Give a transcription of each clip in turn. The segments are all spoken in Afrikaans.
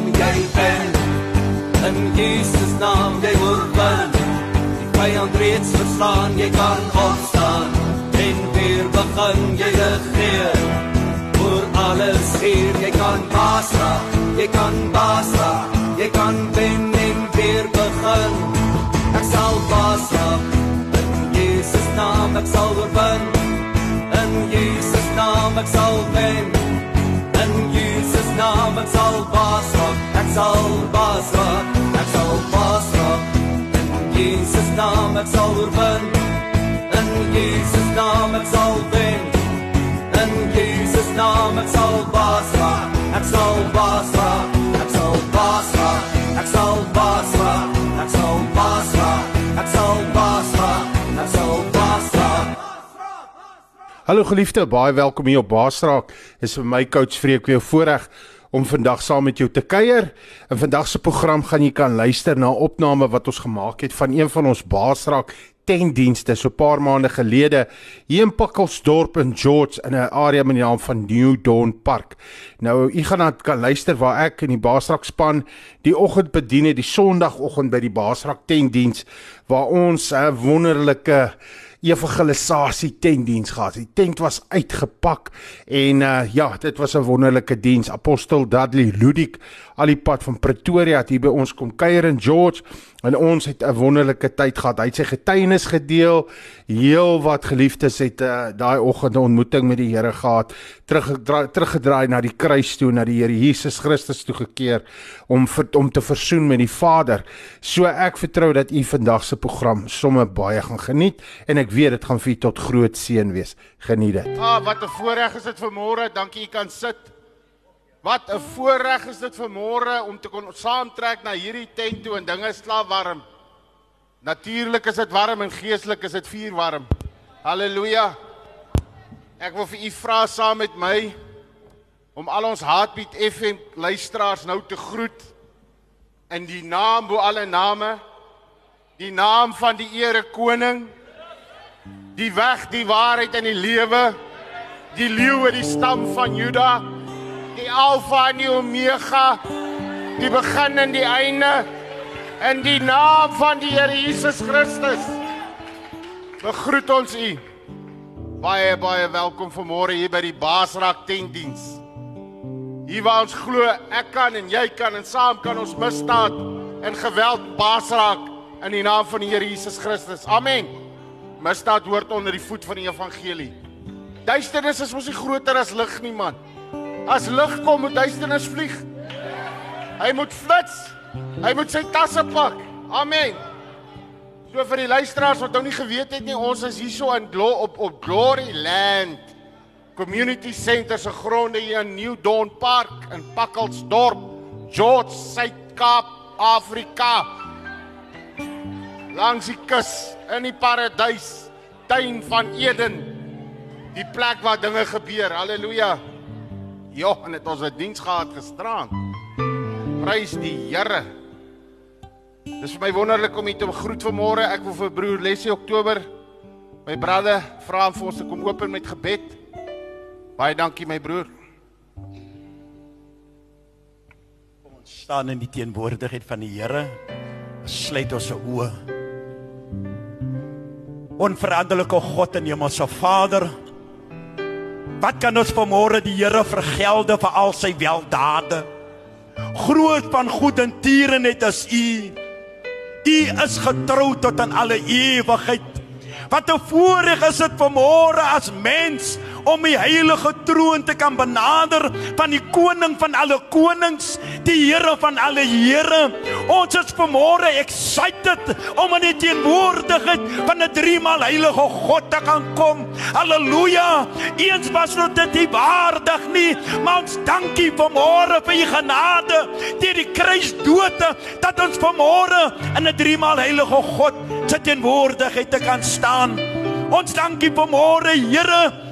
naam jy wen. In Jesus naam jy oorwin. Die vyand reeds verslaan, jy kan opstaan en weer begin jy regeer. Oor alles hier, jy kan baas raak, jy kan baas raak, jy kan wen en weer begin. Ek sal baas raak. In Jesus naam ek sal oorwin. In Jesus naam ek sal wen. In Jesus naam ek sal baas sal baas raak. Ek sal baas raak. In Jesus naam ek sal oorwin. In Jesus naam ek sal wen. In Jesus naam ek sal baas raak. Ek sal baas raak. Ek sal baas raak. Ek sal baas raak. Ek sal baas raak. Ek sal baas raak. Ek sal baas raak. Hallo geliefde, baie welkom hier op Baasraak. Dis vir my coach Freek weer voorreg om vandag saam met jou te kuier. In vandag se program gaan jy kan luister na 'n opname wat ons gemaak het van een van ons Baasraak tentdienste so 'n paar maande gelede hier in Pikkelsdorp in George in 'n area met die naam van New Dawn Park. Nou, u gaan dan kan luister waar ek in die Baasraak span die oggend bedien het, die Sondagoggend by die Baasraak tentdiens waar ons 'n wonderlike evangelisasie tentdiens gehad. Die tent was uitgepak en uh ja, dit was 'n wonderlike diens. Apostel Dudley Ludik al die pad van Pretoria het hier by ons kom kuier in George en ons het 'n wonderlike tyd gehad. Hy het sy getuienis gedeel. Heel wat geliefdes het uh, daai oggend 'n ontmoeting met die Here gehad. Teruggedraai teruggedraai na die kruis toe, na die Here Jesus Christus toe gekeer om vir, om te versoen met die Vader. So ek vertrou dat u vandag se program sommer baie gaan geniet en ek weet dit gaan vir u tot groot seën wees. Geniet dit. Ah, wat 'n voorreg is dit vir môre. Dankie u kan sit. Wat 'n voorreg is dit vir môre om te kon saamtrek na hierdie tent toe en dinge is klaar warm. Natuurlik is dit warm en geestelik is dit vuur warm. Halleluja. Ek wil vir u vra saam met my om al ons Heartbeat FM luisteraars nou te groet in die naam bo alle name, die naam van die Here Koning, die weg, die waarheid en die lewe, die leeu uit die stam van Juda, die Alfa en die Omega, die begin en die einde, in die naam van die Here Jesus Christus. Begroet ons u. Baie baie welkom vanmôre hier by die Baasrak tentdiens. Hier waar ons glo ek kan en jy kan en saam kan ons misdaad en geweld baasraak in die naam van die Here Jesus Christus. Amen. Misdaad hoort onder die voet van die evangelie. Duisternis is mos nie groter as lig nie man. As lig kom moet duisternis vlieg. Hy moet flits. Hy moet sy tasse pak. Amen. So vir die luisteraars wat nou nie geweet het nie, ons is hierso in Glo op op Glory Land Community Center se gronde hier in New Dawn Park in Pakkelsdorp, George Suid-Kaap, Afrika. Langs die kus in die paradys, tuin van Eden. Die plek waar dinge gebeur. Halleluja. Ja, en het ons 'n diens gehad gisterand. Prys die Here. Dis vir my wonderlik om u te begroet vanmôre. Ek wil vir broer Leslie Oktober my broeder vra om vir ons te kom open met gebed. Baie dankie my broer. Kom ons staan in die teenwoordigheid van die Here. Sluit ons oë. Onveranderlike God en Hemelse Vader. Wat kan ons vanmôre die Here vergelde vir al sy weldade? Groot van goed en tierenheid is U. U is getrou tot aan alle ewigheid. Wat 'n voorreg is dit vanmôre as mens om die heilige troon te kan benader van die koning van alle konings, die Here van alle Here. Ons is vanmôre excited om in die teenwoordigheid van 'n driemaal heilige God te kan kom. Halleluja. Eens was ons dit nie waardig nie, maar ons dankie vanmôre vir u genade deur die kruisdood dat ons vanmôre in 'n driemaal heilige God se teenwoordigheid te kan staan. Ons dankie vanmôre, Here,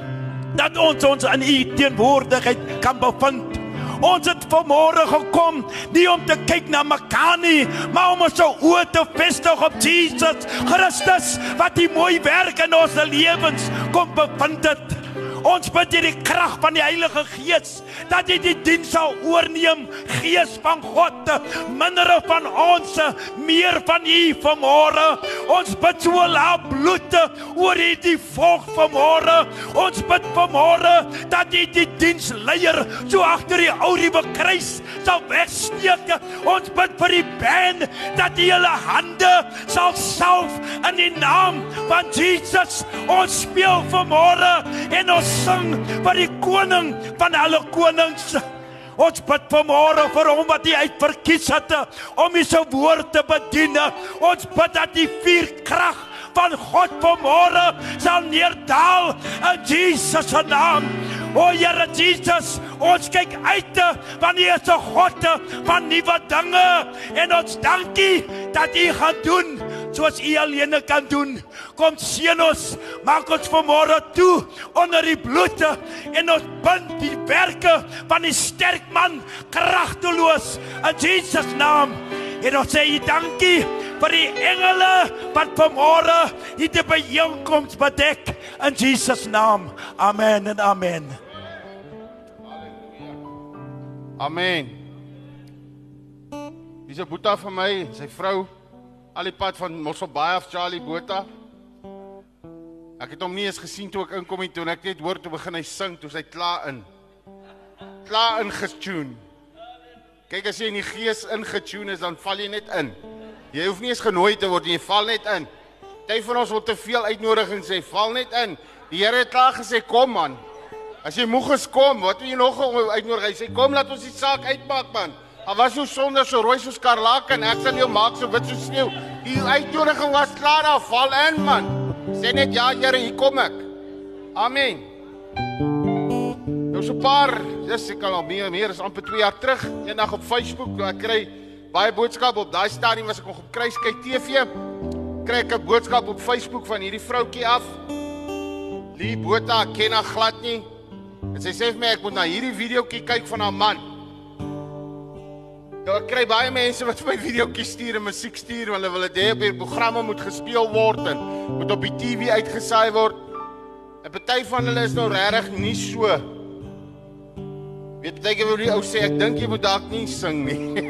dat ons ons in u teenwoordigheid kan bevind. Ons het vanmôre gekom nie om te kyk na mekaar nie, maar om ons oë te vestig op Jesus Christus wat die mooi werk in ons lewens kom bevind het. Ons bid deur die krag van die Heilige Gees dat jy die diens sal oorneem, Gees van God, minder van ons, meer van U vanmôre. Ons bid so laat bloed oor hierdie volk vanmôre. Ons bid vanmôre dat jy die diensleier so agter die ourie kruis sal wegsteek. Ons bid vir die band dat jy hulle hande sal salf in die naam van Jesus. Ons speel vanmôre en ons sing vir die koning van alle konings. Ons bid vanmôre vir hom wat hy uitverkies het om hy se woord te bedien. Ons bid dat die vuur krag van God vanmôre sal neerdal in Jesus se naam. O Here Jesus, ons kyk uit want U is 'n God van nuwe dinge en ons dankie dat U gaan doen soos U alleen kan doen. Kom seën ons, maak ons vanmôre toe onder die bloed en ons bind die werke van die sterk man kragteloos in Jesus naam. En ons sê dankie vir die engele wat vanmôre hierdie byeenkoms bedek in Jesus naam. Amen en amen. Amen. Dis 'n boeta vir my, sy vrou al die pad van Mosselbaai af Charlie Botha. Ek het hom nie eens gesien toe ek inkom en toe ek net hoor toe begin hy sing, toe hy klaar in. Klaar ingetune. Kyk as jy in die gees ingetune is, dan val jy net in. Jy hoef nie eens genooi te word nie, jy val net in. Party van ons wil te veel uitnodigings sê, val net in. Die Here het klaar gesê kom man. As jy moeg is kom, wat wil jy nog uitnodig? Hy sê kom laat ons die saak uitmaak man. Al was jou sonde so rooi soos karlaken, ek sal jou maak so wit soos sneeu. Die uitnodiging was klaar, daar val in man. Sê net ja Here, hier kom ek. Amen. Nou so paar, dis ek al meer meer is amper 2 jaar terug, eendag op Facebook, ek kry baie boodskappe op daai stadium was ek nog op Kruiskyk TV. Kry ek 'n boodskap op Facebook van hierdie vroutjie af. Lee Botha ken haar glad nie. En sy sê vir my ek moet na hierdie videoetjie kyk van haar man. Nou ek kry baie mense wat my videoetjies stuur en musiek stuur hulle wil dit hê op hierdie programme moet gespeel word en moet op die TV uitgesaai word. 'n Party van hulle is nou regtig nie so. Weet jy wat die ou sê ek dink jy moet dalk nie sing nie.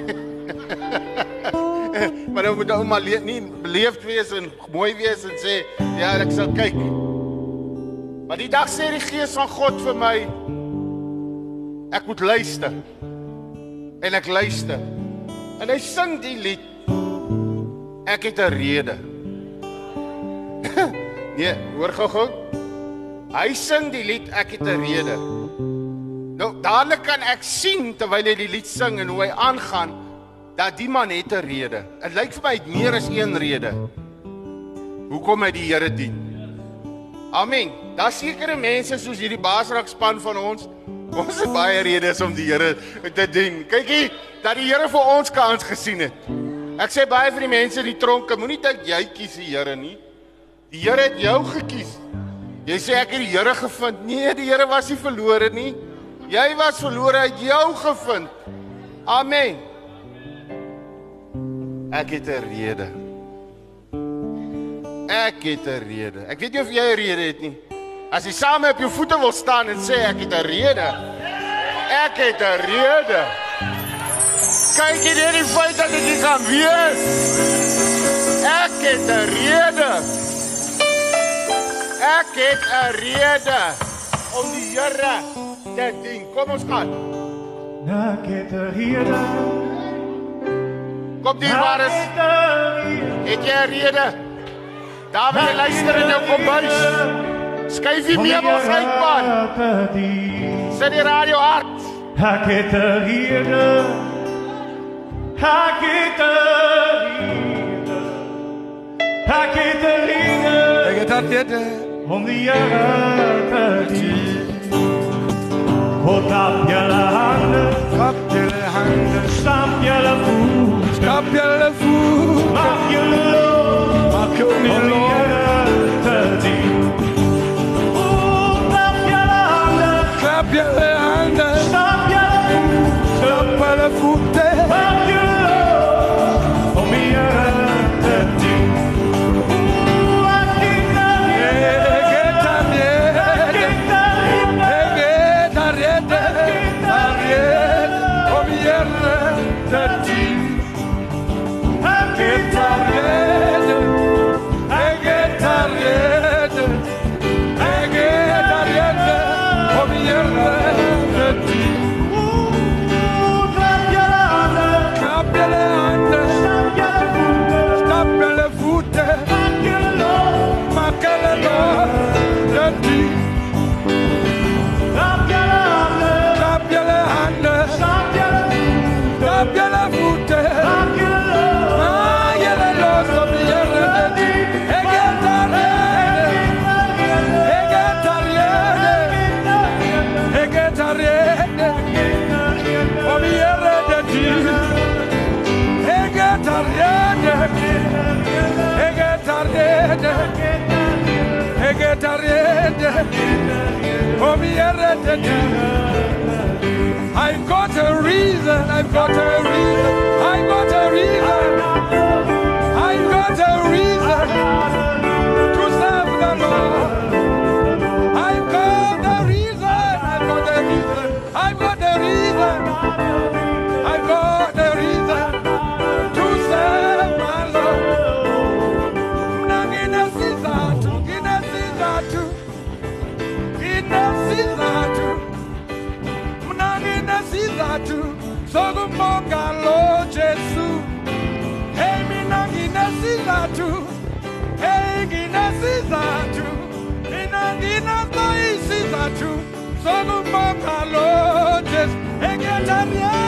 maar nou moet ouma le nie beleefd wees en mooi wees en sê ja, ek sal kyk. Maar die dag sê die gees van God vir my ek moet luister. En ek luister. En hy sing die lied. Ek het 'n rede. nee, hoor gou-gou. Hy sing die lied ek het 'n rede. Nou dadelik kan ek sien terwyl hy die lied sing en hoe hy aangaan dat die man het 'n rede. Dit lyk vir my het meer as een rede. Hoekom hy die Here dien? Amen. Daar sekerre mense soos hierdie baasrak span van ons. Ons het baie redes om die Here te dien. Kykie, dat die Here vir ons kans gesien het. Ek sê baie vir die mense in die tronke, moenie dink jy kies die Here nie. Die Here het jou gekies. Jy sê ek het die Here gevind. Nee, die Here was nie verlore nie. Jy was verlore, hy het jou gevind. Amen. Ek het 'n rede. Ek het 'n rede. Ek weet nie of jy 'n rede het nie. As jy saam op jou voete wil staan en sê ek het 'n rede. Ek het 'n rede. Kyk jy net die feit dat ek hier kan wees. Ek het 'n rede. Ek het 'n rede om die Here te dien. Kom ons gaan. Ek het 'n rede. Kom die waar is. Het jy 'n rede? Daar wil jy luister in jou kombuis. Skuif die meubels uit man. Sit die radio hard. Ek het 'n rede. Ek het 'n rede. Ek het 'n rede. Ek het 'n rede om die Here te dien. Hold up your hand, klap julle hande, stamp julle voet. Stap julle voet. Maak julle los. Maak julle los. I've got a reason, I've got a reason, I've got a reason, I've got a reason to serve the Lord. Nginesizathu sokumbonga lo Jesu. Hey mina nginesizathu. Hey nginesizathu. Mina nginaso isizathu sokumbonga lo Jesu. Eketariede. Eketariede.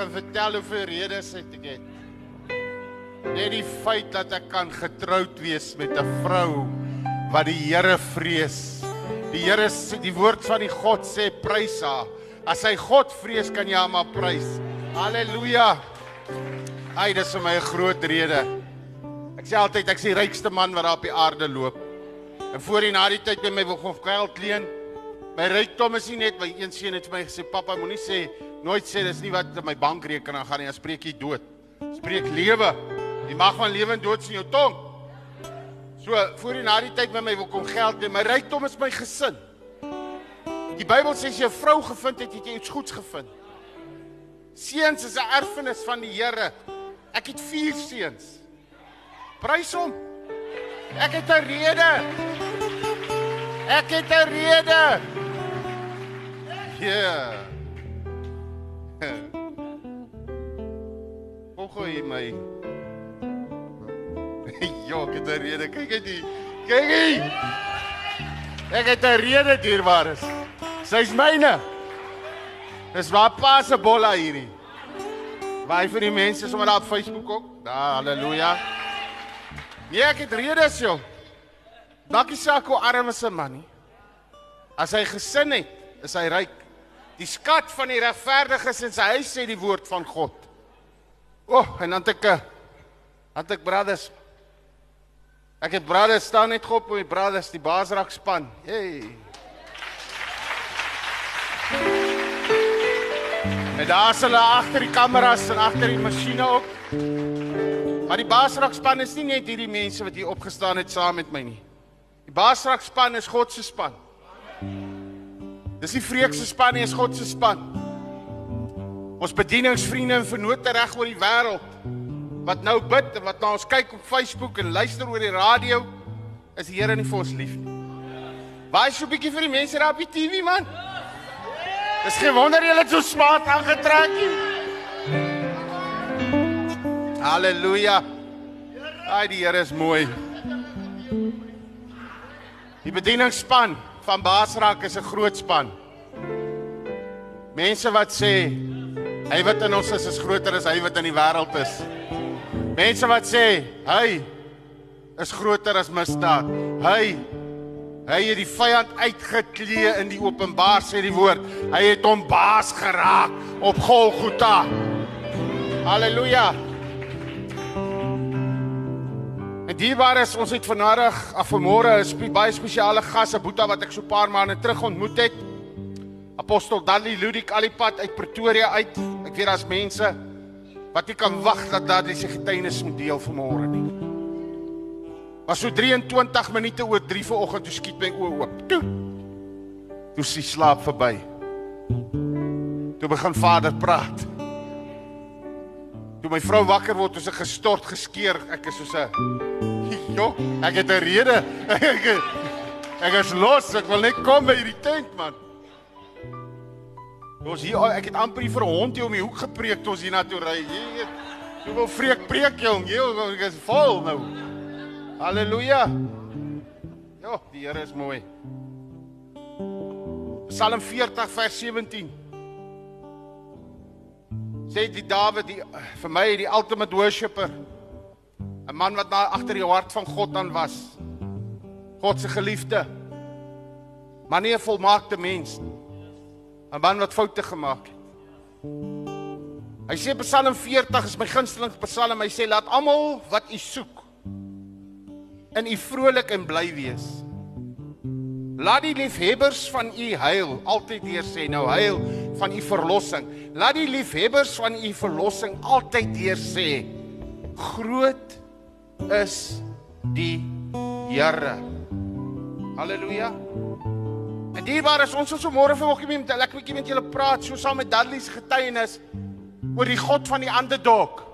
begin vertel hoe veel redes het ek het. Net die feit dat ek kan getroud wees met 'n vrou wat die Here vrees. Die Here sê die woord van die God sê prys haar. As hy God vrees, kan jy hom maar prys. Halleluja. Ai, dis vir my 'n groot rede. Ek sê altyd ek's die rykste man wat daar op die aarde loop. En voor en na die tyd by my wil gaan geld leen. My rykdom is nie net my een seun het vir my gesê, "Pappa, moenie sê nooit sê dis nie wat in my bankrekening gaan nie, dan spreek jy dood. Spreek lewe. Jy mag van lewe en dood sien jou tong." So, voor en na die tyd by my wil kom geld leen. My rykdom is my gesin. Die Bybel sê as jy 'n vrou gevind het, het jy iets goeds gevind. Seuns is 'n erfenis van die Here. Ek het 4 seuns. Prys hom. Ek het 'n rede. Ek het 'n rede. Ja. Hoe gooi my? Ja, ek het 'n rede. Kyk net hier. Kyk hier. Ek het 'n rede dierbares. Sy's myne. Dis waar pa se bolla hierdie. Waar vir die mense sommer daar op Facebook ook. Da, haleluja. Nee, ek het redes, joh. Dankie saak hoe arm is 'n man nie. As hy gesin het, is hy ryk. Die skat van die regverdiges in sy huis sê die woord van God. O, oh, en dan het ek eh, het ek brothers. Ek het brothers staan net gop met brothers die baasrak span. Hey. En daar is hulle agter die kameras en agter die masjiene ook. Maar die baasrak span is nie net hierdie mense wat hier opgestaan het saam met my nie. Die baasrak span is God se span. Dis nie vreek se span nie, is God se span. Ons bedieningsvriende en vennote reg oor die wêreld wat nou bid en wat na ons kyk op Facebook en luister oor die radio, is die Here nie vir ons lief nie. Baie so 'n bietjie vir die mense daar op die TV man. Dis geen wonder julle het so smaak aangetrek nie. Halleluja. Ai die Here is mooi. Die bedieningsspan van Baasrak is 'n groot span. Mense wat sê hy wat in ons is is groter as hy wat in die wêreld is. Mense wat sê hy is groter as misdaad. Hy hy het die vyand uitgeklee in die openbaar sê die woord. Hy het hom baas geraak op Golgotha. Halleluja. En dierbares, ons het vanmiddag af vanmôre 'n spe, baie spesiale gas, 'n boeta wat ek so 'n paar maande terug ontmoet het. Apostel Dali Ludik Alipad uit Pretoria uit. Ek weet daar's mense wat nie kan wag dat daardie se getuienis moet deel vanmôre nie. Was so 23 minute oor 3 vanoggend toe skiet my oë oop. Toe. Toe sy slaap verby. Toe begin Vader praat. Toe my vrou wakker word, is ek gestort, geskeer. Ek is soos 'n Jo, ek het 'n rede. Ek, ek is los. Ek wil net kom by hierdie tent, man. Ons hier ek het amper vir 'n hond hier om die hoek gepreek toe ons hier na toe ry. Jy wil vreek preek jong. Jy ek is vol nou. Halleluja. Jo, die Here is mooi. Psalm 40 vers 17 sê die Dawid die vir my die ultimate worshipper 'n man wat na agter die hart van God aan was. God se geliefde. Maar nie 'n volmaakte mens nie. 'n man wat foute gemaak het. Hy sê Psalm 40 is my gunsteling Psalm. Hy sê laat almal wat u soek in u vrolik en bly wees. Laat die liefhebbers van u huil altyd weer sê nou huil van u verlossing. Laat die liefhebbers van u verlossing altyd weer sê groot is die Here. Halleluja. En dierbaar is ons so môre vanoggend met lekker bietjie met julle praat so saam met Dudley se getuienis oor die God van die underdog.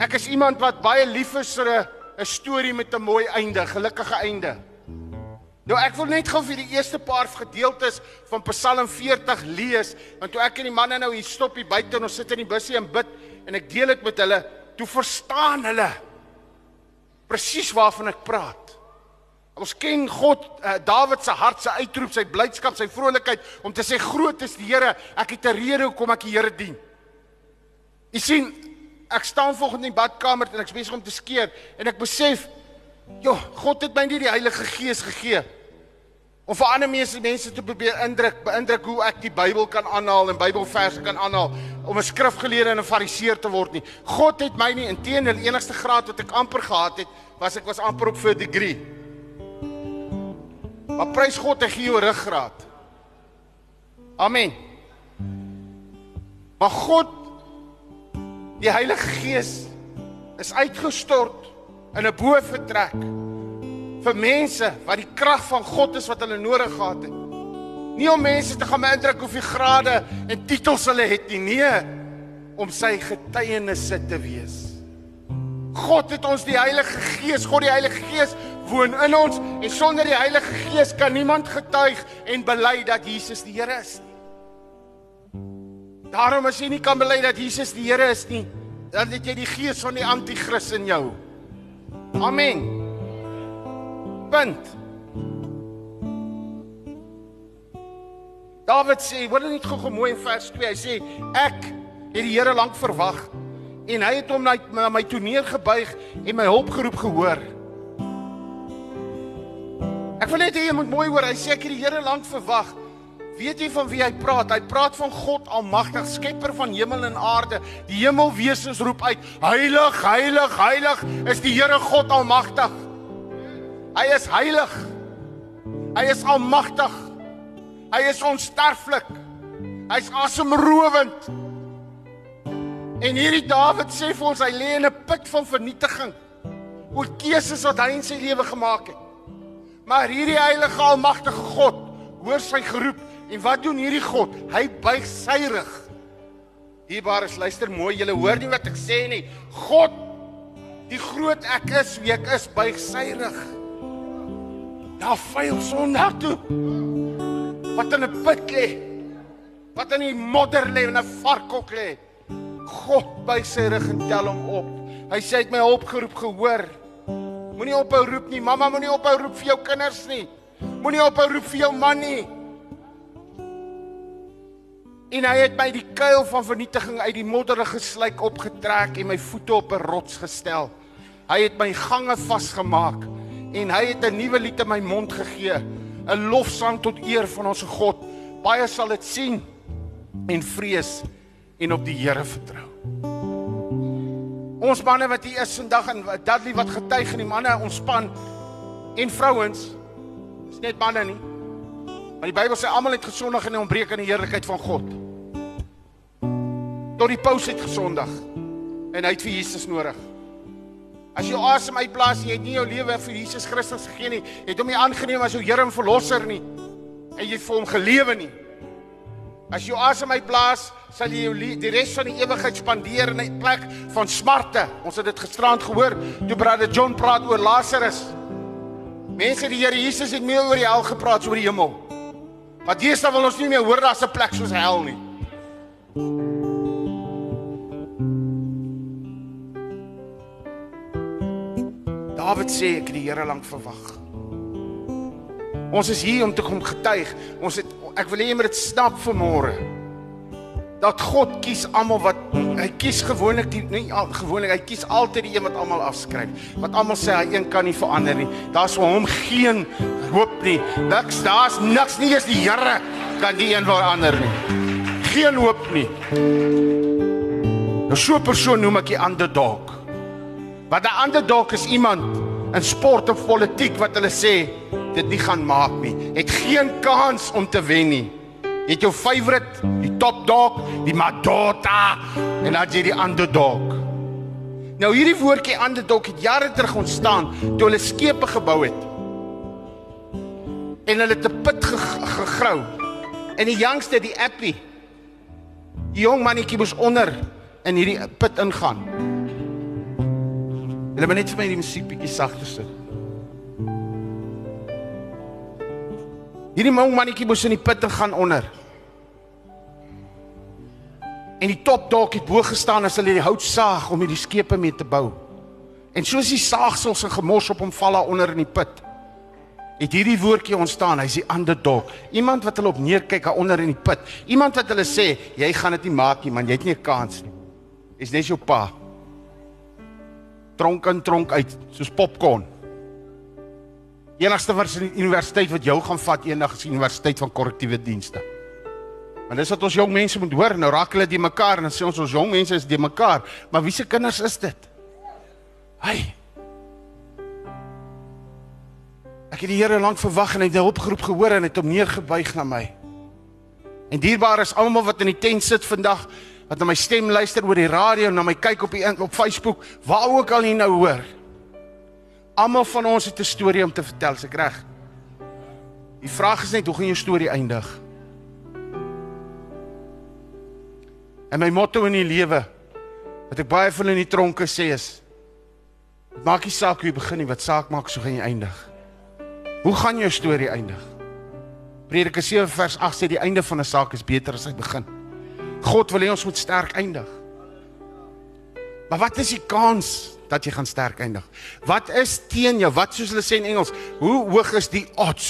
Ek is iemand wat baie lief is vir 'n 'n storie met 'n mooi einde, gelukkige einde. Nou ek wil net gou vir die eerste paar gedeeltes van Psalm 40 lees, want toe ek en die manne nou hier stop hier buite en ons sit in die busie en bid en ek deel dit met hulle, toe verstaan hulle presies waarvan ek praat. Ons ken God, uh, Dawid se hart, sy uitroep, sy blydskap, sy vrolikheid om te sê groot is die Here. Ek het 'n rede hoekom ek die Here dien. Jy sien, ek staan volgens in die badkamer en ek's besig om te skeer en ek besef Jo, God het my nie die Heilige Gees gegee om vir ander mense mense te probeer indruk, beïndruk hoe ek die Bybel kan aanhaal en Bybelverse kan aanhaal om 'n skrifgeleerde en 'n fariseer te word nie. God het my nie inteendeel enigste graad wat ek amper gehad het, was ek was amper op vir 'n degree. Maar prys God hy gee jou ruggraat. Amen. Maar God die Heilige Gees is uitgestort in 'n boefretrek vir mense wat die krag van God is wat hulle nodig gehad het. Nie om mense te gaan beïndruk hoeveel grade en titels hulle het nie, nee, om sy getuienisse te wees. God het ons die Heilige Gees, God die Heilige Gees woon in ons en sonder die Heilige Gees kan niemand getuig en bely dat Jesus die Here is nie. Daarom as jy nie kan bely dat Jesus die Here is nie, dan het jy die gees van die anti-kris in jou. Amen. Punt. Dawid sê, hoor net gou mooi in vers 2. Hy sê ek het die Here lank verwag en hy het hom na, na my toe neergebuig en my hulp geroep gehoor. Ek wil net hê jy moet mooi hoor. Hy sê ek het die Here lank verwag. Weet jy van wie hy praat? Hy praat van God Almagtig, Skepper van hemel en aarde. Die hemelwesens roep uit: Heilig, heilig, heilig is die Here God Almagtig. Hy is heilig. Hy is almagtig. Hy is onsterflik. Hy's asemrowend. En hierdie Dawid sê vir ons hy lê in 'n put van vernietiging oor keuses wat hy in sy lewe gemaak het. Maar hierdie heilige almagtige God hoor sy geroep En wat doen hierdie God? Hy buig sy rug. Hierbaar is luister mooi, julle hoor nie wat ek sê nie. God, die groot ek is, wie ek is, buig sy rug. Daar vuil sondag toe. Wat in 'n put lê. Wat in die modder lê en 'n varkok lê. God buig sy rug en tel hom op. Hy sê hy het my hulp geroep gehoor. Moenie ophou roep nie. Mamma moenie ophou roep vir jou kinders nie. Moenie ophou roep vir jou man nie. En hy het my die kuil van vernietiging uit die modderige sluik opgetrek en my voete op 'n rots gestel. Hy het my gange vasgemaak en hy het 'n nuwe lied in my mond gegee, 'n lofsang tot eer van ons God. Baie sal dit sien en vrees en op die Here vertrou. Ons manne wat hier is vandag en Dudley wat getuig en die manne ons span en vrouens is net manne nie. Maar die Bybel sê almal het gesondig en ontbreek aan die heerlikheid van God. Tot die paus het gesondig en hy het vir Jesus nodig. As jy asem uitblaas, jy het nie jou lewe vir Jesus Christus gegee nie. Het hom nie aangeneem as jou Here en verlosser nie. En jy het vir hom gelewe nie. As jy asem uitblaas, sal jy jou die res van die ewigheid spandeer in 'n plek van smarte. Ons het dit gisterand gehoor toe brother John praat oor Lazarus. Mense die Here Jesus het meer oor die hel gepraat as oor die hemel. Want deesdae wil ons nie meer hoor daar's 'n plek soos hel nie. Dawid sê ek het die Here lank verwag. Ons is hier om te kom getuig. Ons het ek wil hê jy moet dit snap vanmôre. Dat God kies almal wat hy kies gewoonlik die nie gewoonlik hy kies altyd die een wat almal afskryf. Wat almal sê hy een kan nie verander nie. Daar's vir hom geen hoop nie. Niks, daar's niks nie eens die Here kan die een verander nie. Geen hoop nie. Nou so 'n persoon noem ek die underdog. Want 'n underdog is iemand in sport of politiek wat hulle sê dit nie gaan maak nie. Het geen kans om te wen nie. Het jou favourite, die top dog, die Madota en dan jy die underdog. Nou hierdie woordjie underdog het jare terug ontstaan toe hulle skepe gebou het. En hulle 'n put ge- gegrou. En die jongste, die Appie, die jong mannetjie moes onder in hierdie put ingaan. Hulle moet net vir my die musiek bietjie sagter sit. Hierdie jong mannetjie moes in die put gaan onder. En die top dalk het bo gestaan as hulle die hout saag om hierdie skepe mee te bou. En soos die saagsels en gemors op hom val daar onder in die put. Het hierdie woordjie ontstaan, hy's die underdog. Iemand wat hulle op neerkyk daar onder in die put. Iemand wat hulle sê, jy gaan dit nie maak nie man, jy het nie 'n kans nie. Is net jou pa tronk in tronk uit soos popcorn. Enigste die universiteit wat jou gaan vat eendag is die universiteit van korrektiewe dienste. Want dis wat ons jong mense moet hoor. Nou raak hulle die mekaar en dan sê ons ons jong mense is die mekaar, maar wie se kinders is dit? Hey. Ek het die Here lank verwag en hy het 'n opgeroep gehoor en het hom neergebuig na my. En dierbaar is almal wat in die tent sit vandag wat na my stem luister oor die radio na my kyk op die op Facebook, waar ook al jy nou hoor. Almal van ons het 'n storie om te vertel, is ek reg? Die vraag is net hoe gaan jou storie eindig? En my motto in die lewe wat ek baie van in die tronke sê is dit maak nie saak hoe jy begin nie, wat saak maak so gaan jy eindig. Hoe gaan jou storie eindig? Prediker 7 vers 8 sê die einde van 'n saak is beter as sy begin. God wil hê ons moet sterk eindig. Maar wat is die kans dat jy gaan sterk eindig? Wat is teen jou? Wat soos hulle sê in Engels, hoe hoog is die odds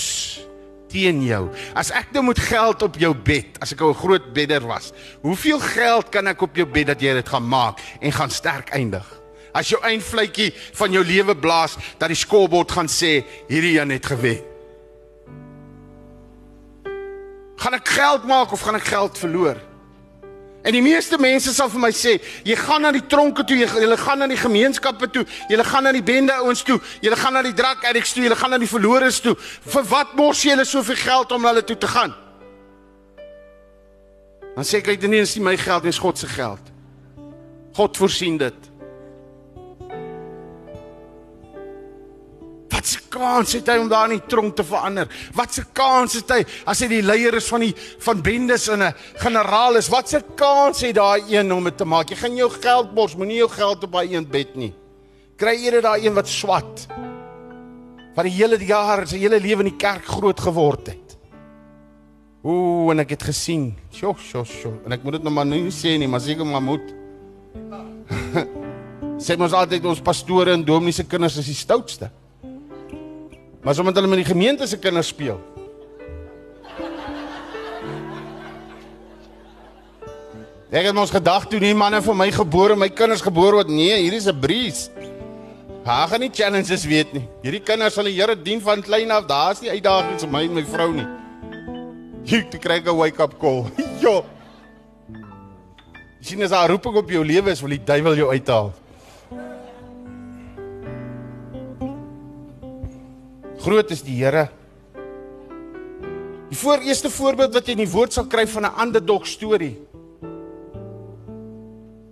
teen jou? As ek nou moet geld op jou bed, as ek 'n groot bedder was, hoeveel geld kan ek op jou bed dat jy dit gaan maak en gaan sterk eindig? As jou eindvletjie van jou lewe blaas dat die scorebord gaan sê hierdie een het gewen. Gaan ek geld maak of gaan ek geld verloor? En die meeste mense sal vir my sê, jy gaan na die tronke toe, jy jy gaan na die gemeenskappe toe, jy gaan na die bende ouens toe, jy gaan na die drug addicts toe, jy gaan na die verloreres toe. Vir wat mors jy hulle soveel geld om hulle toe te gaan? Dan sê ek dit is nie my geld nie, is God se geld. God voorsien dit. Kans het hy om daar in die tronk te verander? Wat se kans het hy as hy die leier is van die van bendes en 'n generaal is? Wat se kans het daai een om dit te maak? Jy gaan jou geld mors, moenie jou geld op daai een bed nie. Kry eerder daai een wat swat. Wat die hele jaar, sy hele lewe in die kerk groot geword het. Ooh, en ek het gesien. Sjoe, sjoe, sjoe. En ek moet dit nou maar nie sê nie, maar seker maar moet. sê ons altyd ons pastore en dominees se kinders is die stoutste. Maar as omdat hulle met die gemeente se kinders speel. Ek het mos gedag toe nie manne vir my gebore, my kinders gebore word. Nee, hier is 'n breeze. Haar gaan nie challenges weet nie. Hierdie kinders sal die Here dien van klein af. Daar's nie uitdagings vir my en my vrou nie. Jy te kry 'n wake-up call. Jo. Sien as daar roeping op jou lewe is, wil die duiwel jou uithaal. Groot is die Here. Die voor eerste voorbeeld wat jy in die woord sal kry van 'n underdog storie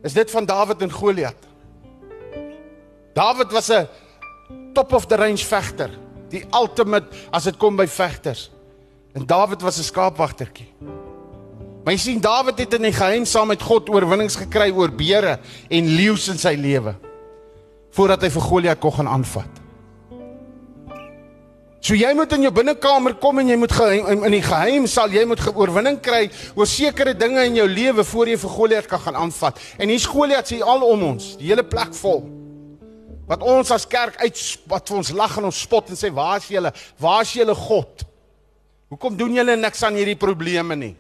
is dit van Dawid en Goliat. Dawid was 'n top of the range vegter, die ultimate as dit kom by vegters. En Dawid was 'n skaapwagtertjie. Maar jy sien Dawid het in die geheim saam met God oorwinnings gekry oor beere en leeu's in sy lewe voordat hy vir Goliat kon gaan aanvat. So jy moet in jou binnekamer kom en jy moet geheim, in die geheim sal jy moet oorwinning kry oor sekere dinge in jou lewe voor jy vir Goliat kan gaan aanvat. En hier's Goliat sê al om ons, die hele plek vol. Wat ons as kerk uit wat vir ons lag en ons spot en sê waar is julle? Waar is julle God? Hoekom doen julle niks aan hierdie probleme nie?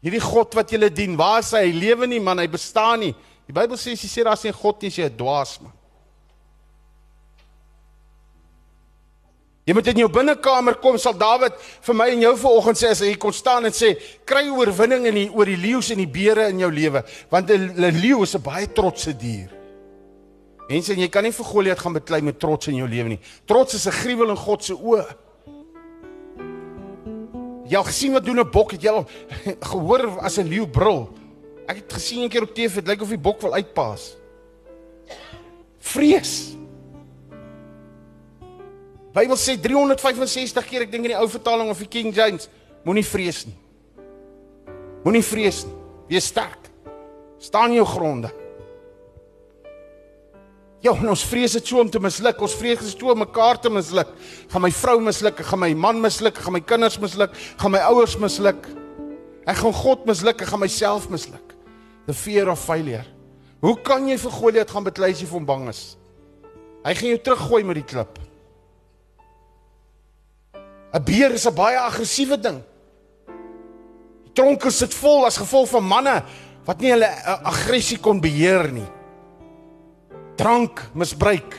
Hierdie God wat julle dien, waar is hy? Hy lewe nie man, hy bestaan nie. Die Bybel sê as jy sê daar's nie God nie, jy 'n dwaas man. Jy moet in jou binnekamer kom, sal Dawid vir my en jou vanoggend sê as hy kon staan en sê, kry oorwinning in die oor die leeu's en die beere in jou lewe, want 'n leeu is 'n baie trotse dier. Mense, jy kan nie vir Goliat gaan beklei met trots in jou lewe nie. Trots is 'n gruwel in God se oë. Jy al gesien wat doen 'n bok? Het jy al gehoor as 'n leeu brul? Ek het gesien een keer op TV, dit lyk of die bok wil uitpaas. Vrees. Bybel sê 365 keer, ek dink in die ou vertaling of die King James, moenie vrees nie. Moenie vrees nie. Wees sterk. Staan jou gronde. Ja, ons vrees dit so om te misluk. Ons vrees dit so om mekaar te misluk. Gaan my vrou misluk, gaan my man misluk, gaan my kinders misluk, gaan my ouers misluk. Ek gaan God misluk, ek gaan myself misluk. The fear of failure. Hoe kan jy vir Goliat gaan beklei as jy van bang is? Hy gaan jou teruggooi met die klip. 'n Beer is 'n baie aggressiewe ding. Die tronke sit vol as gevolg van manne wat nie hulle aggressie kon beheer nie. Drank misbruik,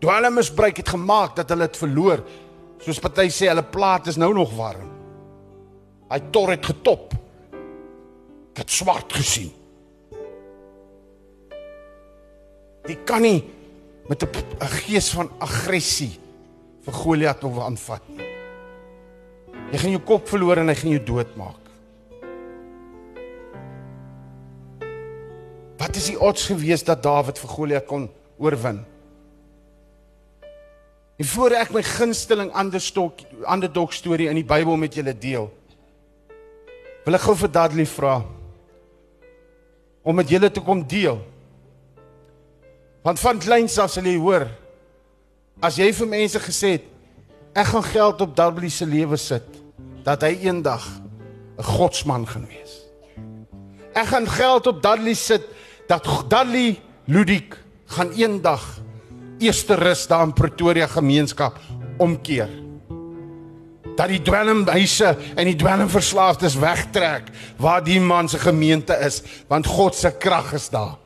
dwelm misbruik het gemaak dat hulle dit verloor. Soos party sê hulle plaat is nou nog warm. Hy tor het getop. Ek het swart gesien. Jy kan nie met 'n gees van aggressie vir Goliat of aanvat nie. Jy gaan jou kop verloor en hy gaan jou doodmaak. Wat is die odds gewees dat Dawid vir Goliat kon oorwin? En voor ek my gunsteling understok underdog storie in die Bybel met julle deel, wil ek gou vir Dudley vra om met julle te kom deel. Want van kleins af sal jy hoor as jy vir mense gesê het ek gaan geld op Dudley se lewe sit dat hy eendag 'n godsman gaan wees. Ek gaan geld op Dudley sit dat Dudley Ludik gaan eendag eerste rus daar in Pretoria gemeenskap omkeer. Dat die dwelmhuise en die dwelmverslaafdes wegtrek waar die man se gemeente is, want God se krag is daar.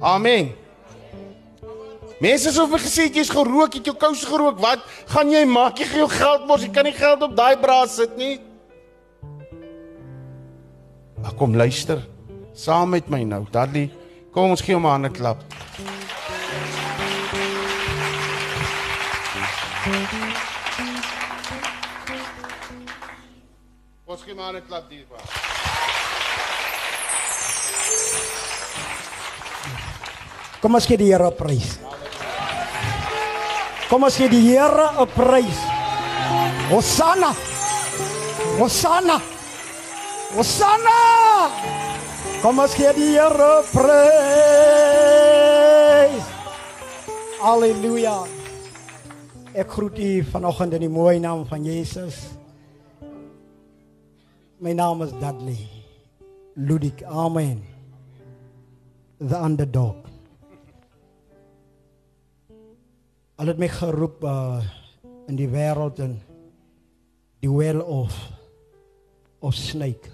Amen. Mense sou vir gesê jy's gerook, het jou kouse gerook. Wat gaan jy maak? Jy gaan jou geld mors, jy kan nie geld op daai braas sit nie. Maar kom luister saam met my nou. Dudley, kom ons gee hom 'n hande klap. Ons gee maar 'n klap hiervan. Kom ons gee die Here prys. Kom ons gee die Here 'n prys. Hosanna! Hosanna! Hosanna! Kom ons gee die Here prys. Halleluja. Ek groet u vanoggend in die mooi naam van Jesus. My naam is Dudley Ludik. Amen. The underdog. Al het my geroep uh, in die wêreld en die well of of snake.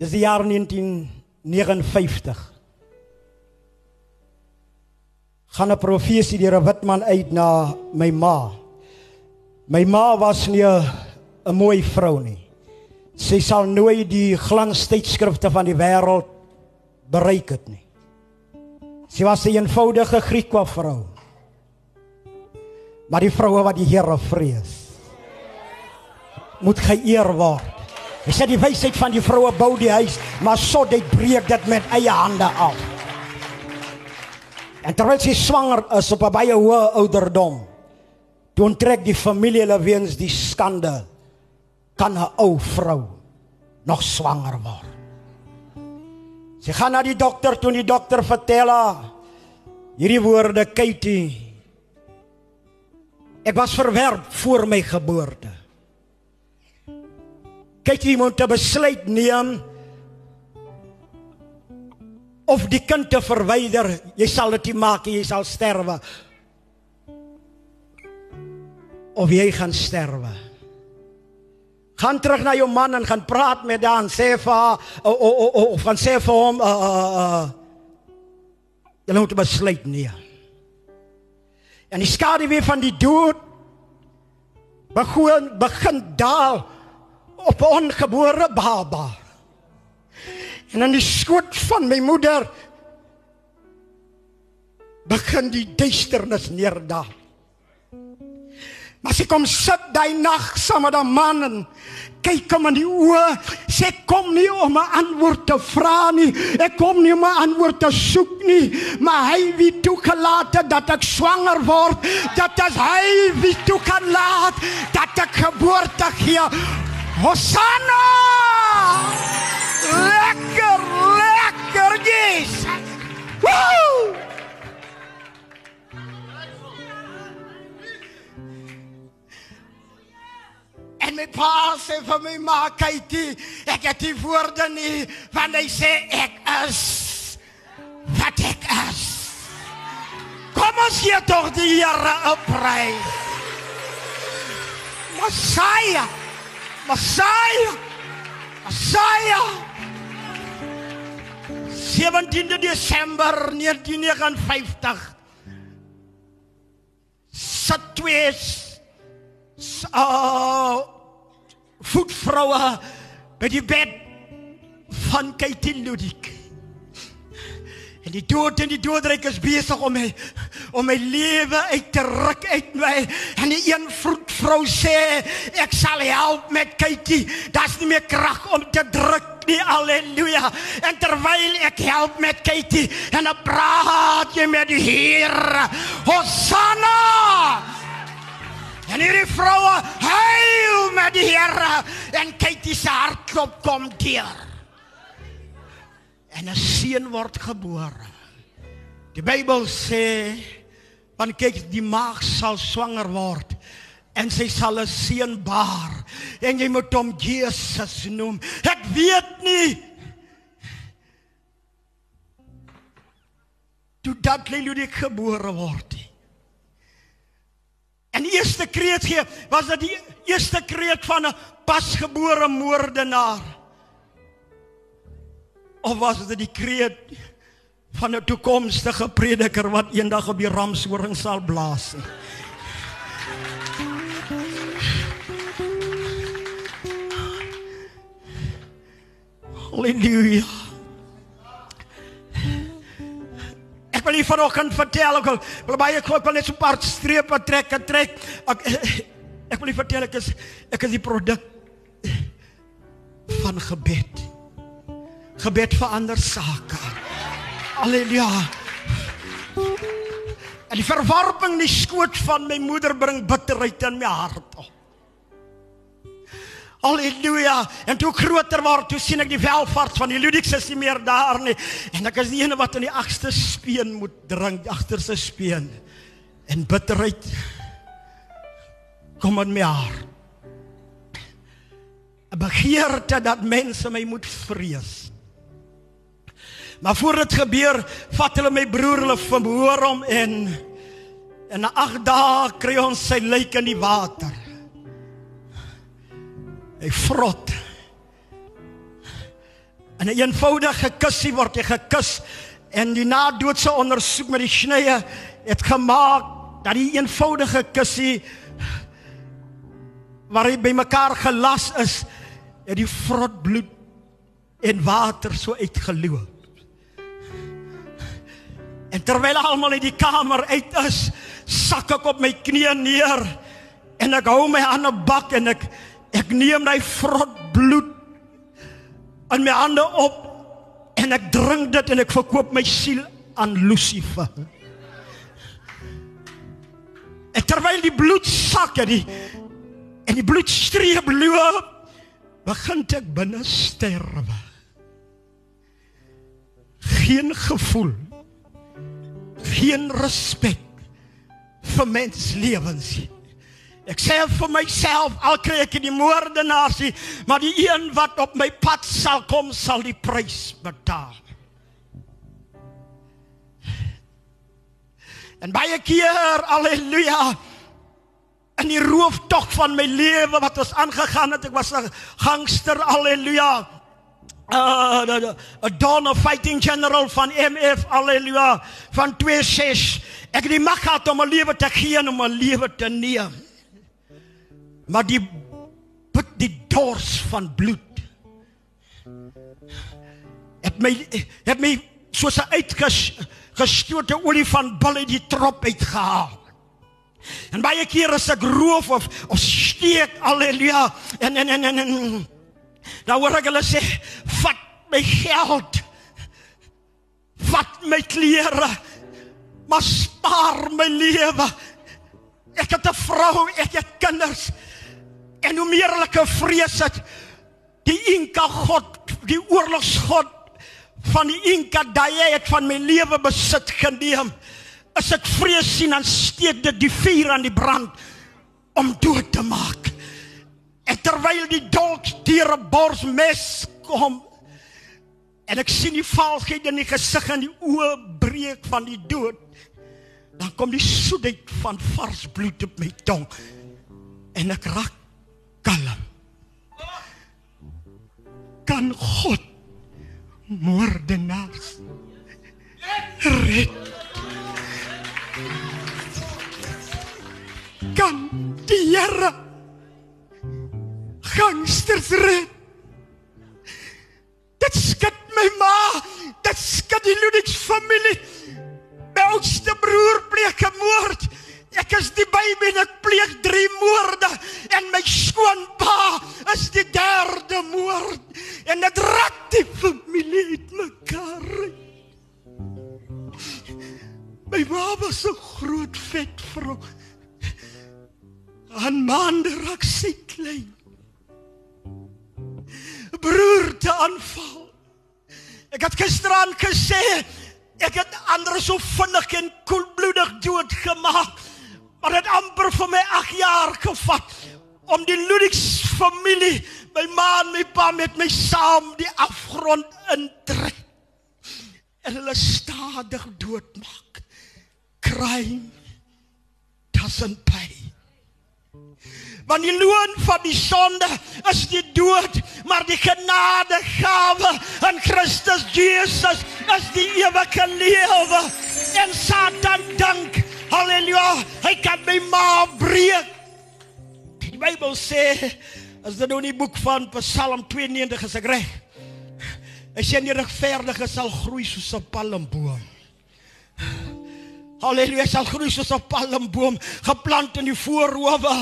Dis die jaar 1959. Gaan 'n profesie deur 'n wit man uit na my ma. My ma was nie 'n mooi vrou nie. Sy sal nooit die glanstydskrifte van die wêreld bereik het nie. Sy was 'n eenvoudige Griekwa vrou. Maar die vroue wat die Here vrees, moet geëer word. Hy sê die wysheid van die vroue bou die huis, maar so dit breek dit met eie hande af. En terwyl sy swanger is op 'n baie hoë ouderdom, toe onttrek die familie hulle weens die skande kan 'n ou vrou nog swanger word. Sy gaan na die dokter toe die dokter vertel haar hierdie woorde Katie Ek was verwerp voor my geboorte. Jy moet 'n besluit neem of die kind te verwyder. Jy sal dit nie maak nie, jy sal sterwe. Of jy gaan sterwe. Gaan terug na jou man en gaan praat met vir haar o o o gaan sê vir hom uh uh uh jy moet besluit neem. En die skade weer van die dood begin begin daal op 'n ongebore baba. En in die skoot van my moeder begin die duisternis neerdaal. Maar sy kom sit daai nag saam met 'n man en kyk hom in die oë. Sê kom nie om 'n antwoord te vra nie. Ek kom nie om 'n antwoord te soek nie, maar hy wie toegelaat het dat ek swanger word, dat is hy wie toe kan laat dat ek geboorte gee. Hosanna! Lekker, lekker Jesus. Woo! En my pa sê vir my ma kykie, ek het die woorde nie, want hy sê ek is wat ek is. Kom ons gee tog die Here 'n prys. Messiah. Messiah. Messiah. 17de Desember 1959. Sit twee uh voetvroue by die bed van Katie Ludik. En die dood en die doodryk is besig om my om my lewe uit te ruk uit my. En die een vroedvrou sê ek sal help met Katie. Daar's nie meer krag om te druk nie. Halleluja. En terwyl ek help met Katie en dan praat jy met die Here. Hosanna! En hierdie vroue huil met die Here en Katie se hartklop kom deur. En 'n seun word gebore. Die Bybel sê want kyk die maag sal swanger word en sy sal 'n seun baar en jy moet hom Jesus noem. Ek weet nie toe dat Leludik gebore word. Nie. En die eerste kreet gee was dit die eerste kreet van 'n pasgebore moordenaar. Of was dit die kreet van 'n toekomstige prediker wat eendag op die ramshoring sal blaas? Halleluja. Ek wil nie vanoggend vertel ek wil, wil baie ek wil net so 'n paar strepe trek en trek. Ek ek wil nie vertel ek is ek is die produk van gebed. Gebed verander sake. Halleluja. En die verwarping in die skoot van my moeder bring bitterheid in my hart op. Halleluja. En toe groter word, toe sien ek die welvaart van die Ludiks is nie meer daar nie. En ek is die ene wat in die agste speen moet drink, agterste speen. En bitterheid kom in my hart. 'n Begeerte dat mense my moet vrees. Maar voor dit gebeur, vat hulle my broer, hulle verhoor hom en en na 8 dae kry ons sy lijk in die water. Hy vrot. En 'n eenvoudige kussie word jy gekus en die nadoodse ondersoek met die snye het gemaak dat die eenvoudige kussie waar hy bymekaar gelas is, het die vrot bloed en water so uitgeloop. En terwyl almal in die kamer uit is, sak ek op my knieë neer en ek hou my hande bak en ek ek neem daai vrot bloed in my hande op en ek drink dit en ek verkoop my siel aan Lucifer. En terwyl die bloed sak en die en die bloed streep loop, begin ek binne sterwe. Geen gevoel. Geen respek vir mens lewens nie. Ek sê vir myself, al kry ek die moordenaars nie, maar die een wat op my pad sal kom, sal die prys betaal. En baie keer, alleluia, in die rooftog van my lewe wat ons aangegaan het, ek was 'n gangster, alleluia. Uh, the, a Dawn of Fighting General van MF, alleluia, van 26. Ek het die mag gehad om 'n lewe te gee en om 'n lewe te neem. Maar die put die dors van bloed. Het my het my soos 'n uitges gestote olifant bil uit die trop uitgehaal. En baie kere as ek roof of of steek, alleluia, en en en en, en hoor ek hulle sê, "Vat my geld. Vat my klere, maar spaar my lewe." Ek het 'n vrou, ek het kinders. En hoe meer hulle ke vrees het, die Inka God, die oorlogsgod van die Inka daai het van my lewe besit geneem. As ek vrees sien dan steek dit die vuur aan die brand om dood te maak. En terwyl die dolk deur 'n borsmes kom en ek sien die valsheid in die gesig en die oë breek van die dood, dan kom die soetheid van vars bloed op my tong en ek raak kalm. Kan God moordenaars red? Kan die Here gangsters red? Dit skud my ma, dit skud die Ludwig familie. My oudste broer pleeg 'n moord. Ek is die baby en ek pleeg 3 moorde en my skoonpa is die derde moord en dit raak die familie uitmekaar. My ma was 'n groot vet vrou. Aan maande raak sy klein. Broer te aanval. Ek het gisteraan gesê ek het ander so vinnig en koelbloedig doodgemaak. Maar dit amper vir my 8 jaar gevat om die Ludwigs familie, my ma en my pa met my saam die afgrond indruk. En hulle stadig doodmaak. Crime doesn't pay. Want die loon van die sonde is die dood, maar die genadegawe in Christus Jesus is die ewige lewe. En Satan dink, haleluja, hy kan my ma breek. Die Bybel sê as dit nou in die boek van Psalm 92 is ek reg. Hy sê die regverdige sal groei soos 'n palmboom. Halleluja, sal groei soos 'n palmboom geplant in die voorhoewe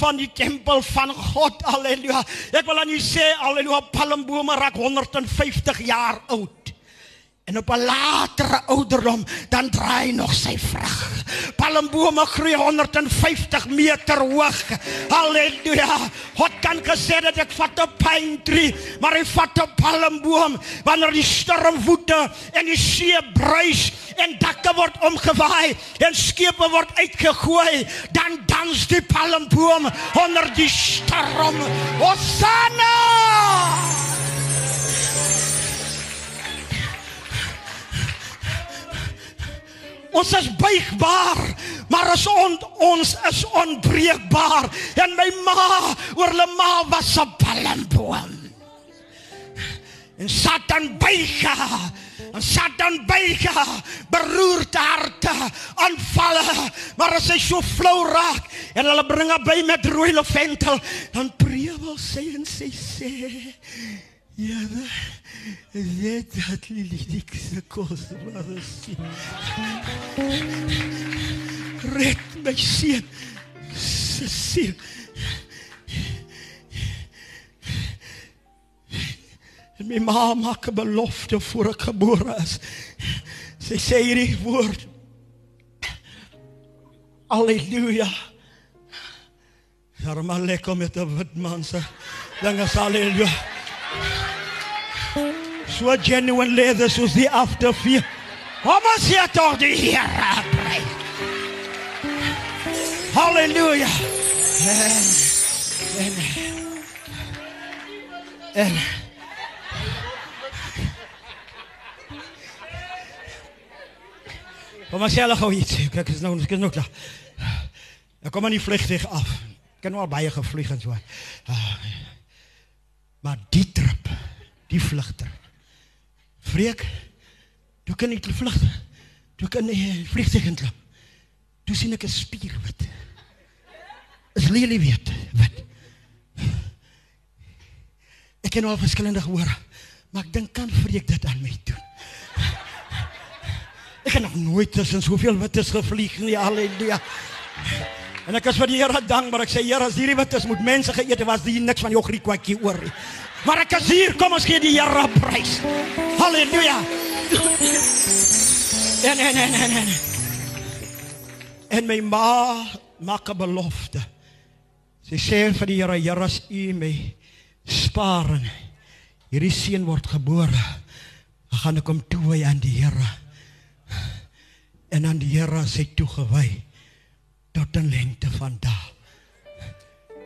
van die tempel van God. Halleluja. Ek wil aan u sê, halleluja, palmbome raak 150 jaar oud. En op 'n latere ouderdom dan draai nog sy vrug. Palmbome groei 150 meter hoog. Halleluja. God kan gesê dat ek vat 'n pine tree, maar hy vat 'n palmboom wanneer die stormwoede en die see bruis en dakke word omgewaai en skepe word uitgegooi, dan dans die palmboom onder die storm. Hosanna! Ons is buigbaar, maar as on, ons is onbreekbaar. En my ma, oor hulle ma was 'n palmboom. En Satan buig haar. En Satan buig haar, beroerte harte, aanvalle. Maar as hy so flou raak en hulle bring haar by met rooi laventel, dan prewel sy en sy sê: Ja, dit dat die se kos was. Red my seun. Se siel. En my ma maak 'n belofte voor ek gebore is. Sy sê hierdie woord. Halleluja. Daar maar lekker met 'n wit man se. Dinge sal halleluja. So genuine leather soos die afterfear. Kom ons hier toch die Here prys. Halleluja. En, en, en, Kom maar self gou iets. Kyk, is nou, is nou klaar. Ek kom aan die vliegtuig af. Ek het nou al baie gevlieg en so. Ah, Maar die trip, die vlugter. Freek, toe kan ek vlug. Toe kan ek vliegtuig inklap. Toe sien ek 'n spierwit. Is lelie wit, wit. Ek ken al verskillende gehoor, maar ek dink kan Freek dit aan my doen. Ek het nog nooit tussen soveel wittes gevlieg nie, haleluja. En ek is vir die Here dankbaar. Ek sê Here, as hierdie wittes moet mense geëet het, was hier niks van jou griekwaatjie oor nie. Maar ek is hier, kom ons gee die Here prys. Halleluja. En en en en en. En my ma maak 'n belofte. Sy sê vir die Here, Here as U my spaar en hierdie seun word gebore, dan gaan ek hom toewy aan die Here. En aan die Here sê toegewy tot 'n lengte van dae.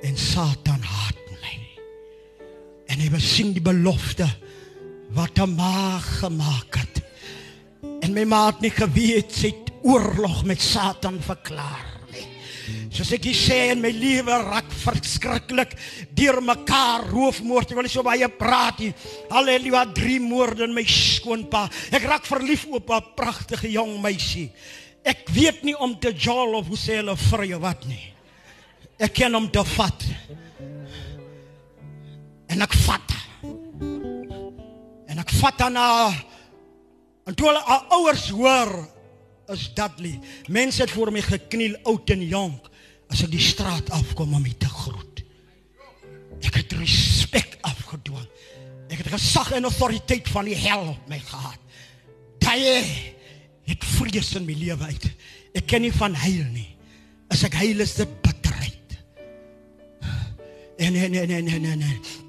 En Satan haat. En hy besien die belofte wat ma gemaak het. En my ma het nie geweet sy het oorlog met Satan verklaar nie. Soos ek hier sê in my lewe raak verskriklik deur mekaar roofmoord. Ek wil nie so baie praat nie. Halleluja, drie moorde in my skoonpa. Ek raak verlief op 'n pragtige jong meisie. Ek weet nie om te jol of hoe sê hulle vrye wat nie. Ek ken hom te vat. En ek vat. En ek vat haar na en toe hulle ouers hoor is Dudley. Mense het voor my gekniel oud en jonk as ek die straat afkom om my te groet. Ek het respek afgedwing. Ek het gesag en autoriteit van die hel op my gehad. Daai het vrees in my lewe uit. Ek ken nie van huil nie. As ek huil is dit bitterheid. En en en en en en. en.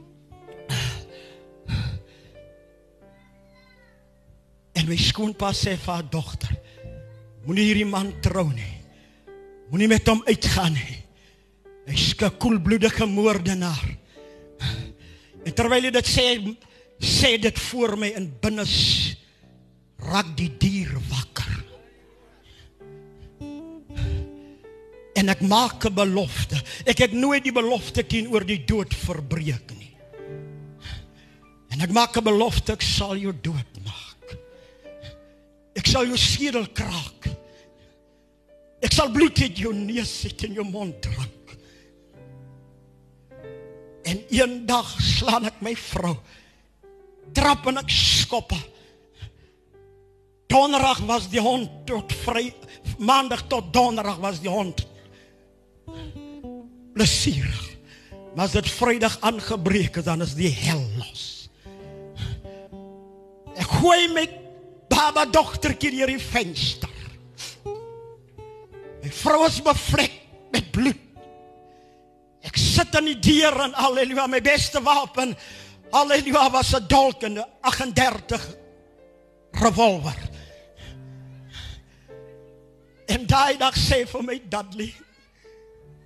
En my skoonpa sê vir haar dogter: Moenie hierdie man trou nie. Moenie met hom uitgaan nie. Hy's 'n koelbloedige moordenaar. En terwyl hy dit sê, sê dit voor my in binne raak die dier wakker. En ek maak 'n belofte. Ek het nooit die belofte teenoor die dood verbreek nie. En ek maak 'n belofte ek sal jou doodmaak. Ek sal jou skedel kraak. Ek sal bloed uit jou neus uit in jou mond drink. En eendag slaan ek my vrou. Trap en ek skop haar. Donderdag was die hond tot vry maandag tot donderdag was die hond plesierig. Maar as dit Vrydag aangebreek het dan is die hel los. Ek gooi my baba dogtertjie deur die venster. My vrou is bevlek met bloed. Ek sit aan die deur en haleluja my beste wapen haleluja was 'n dolk en 'n 38 revolver. En daai dag sê vir my Dudley,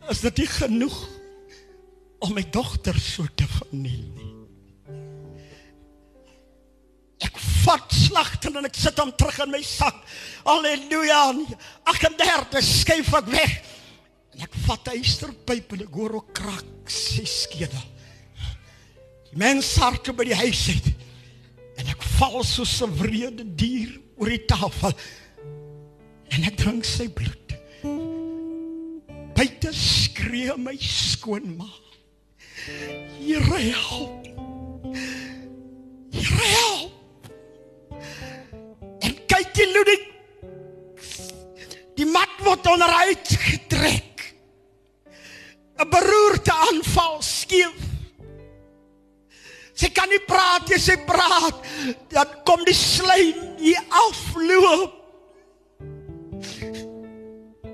is dit nie genoeg om my dogter so te verniel nie. Vat slagter en ek sit hom terug in my sak. Halleluja. 38 skuif ek weg. En ek vat 'n ysterpyp en ek hoor ook krak sy skedel. Die mens hardloop by die huis uit. En ek val soos 'n wrede dier oor die tafel. En ek drink sy bloed. Buite skree my skoonma. Here help. En kijk jy Ludwig. Die mat wordt onderuit getrek. een Beroerte aanval skeef. Ze kan niet praat ze praat. Dan komt die slijm die afloop.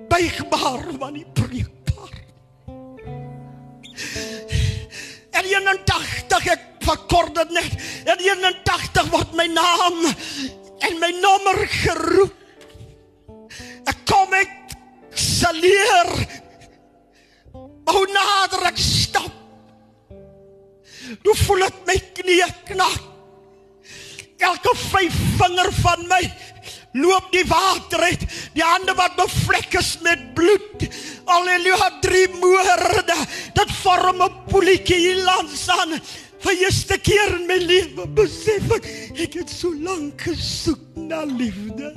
Buigbaar van die preekbaar. En 81 het verkort dit net. En 81 word my naam en my nommer geroep. Ek kom ek saleer. Hoe nader ek stap. Toe voel ek my knie knak. Elke vyf vinger van my loop die water uit. Die hande wat bevlek is met bloed. Halleluja, drie moorde. Dit vorm 'n poeltjie hier langs aan. Vir eerste keer in my lewe besef ek ek het so lank gesoek na liefde.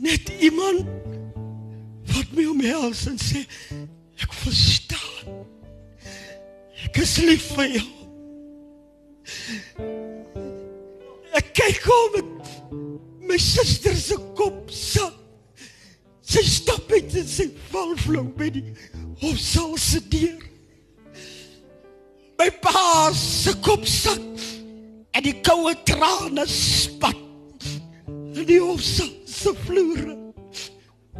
Net iemand wat my omhels en sê ek verstaan. Ek is lief vir jou. Ek kyk om ek my suster se kop sak. Sy stap uit en sy val flou by die hofsaal se deur. My pa se kop sak en die koue trane spat in die hofsaal se vloere.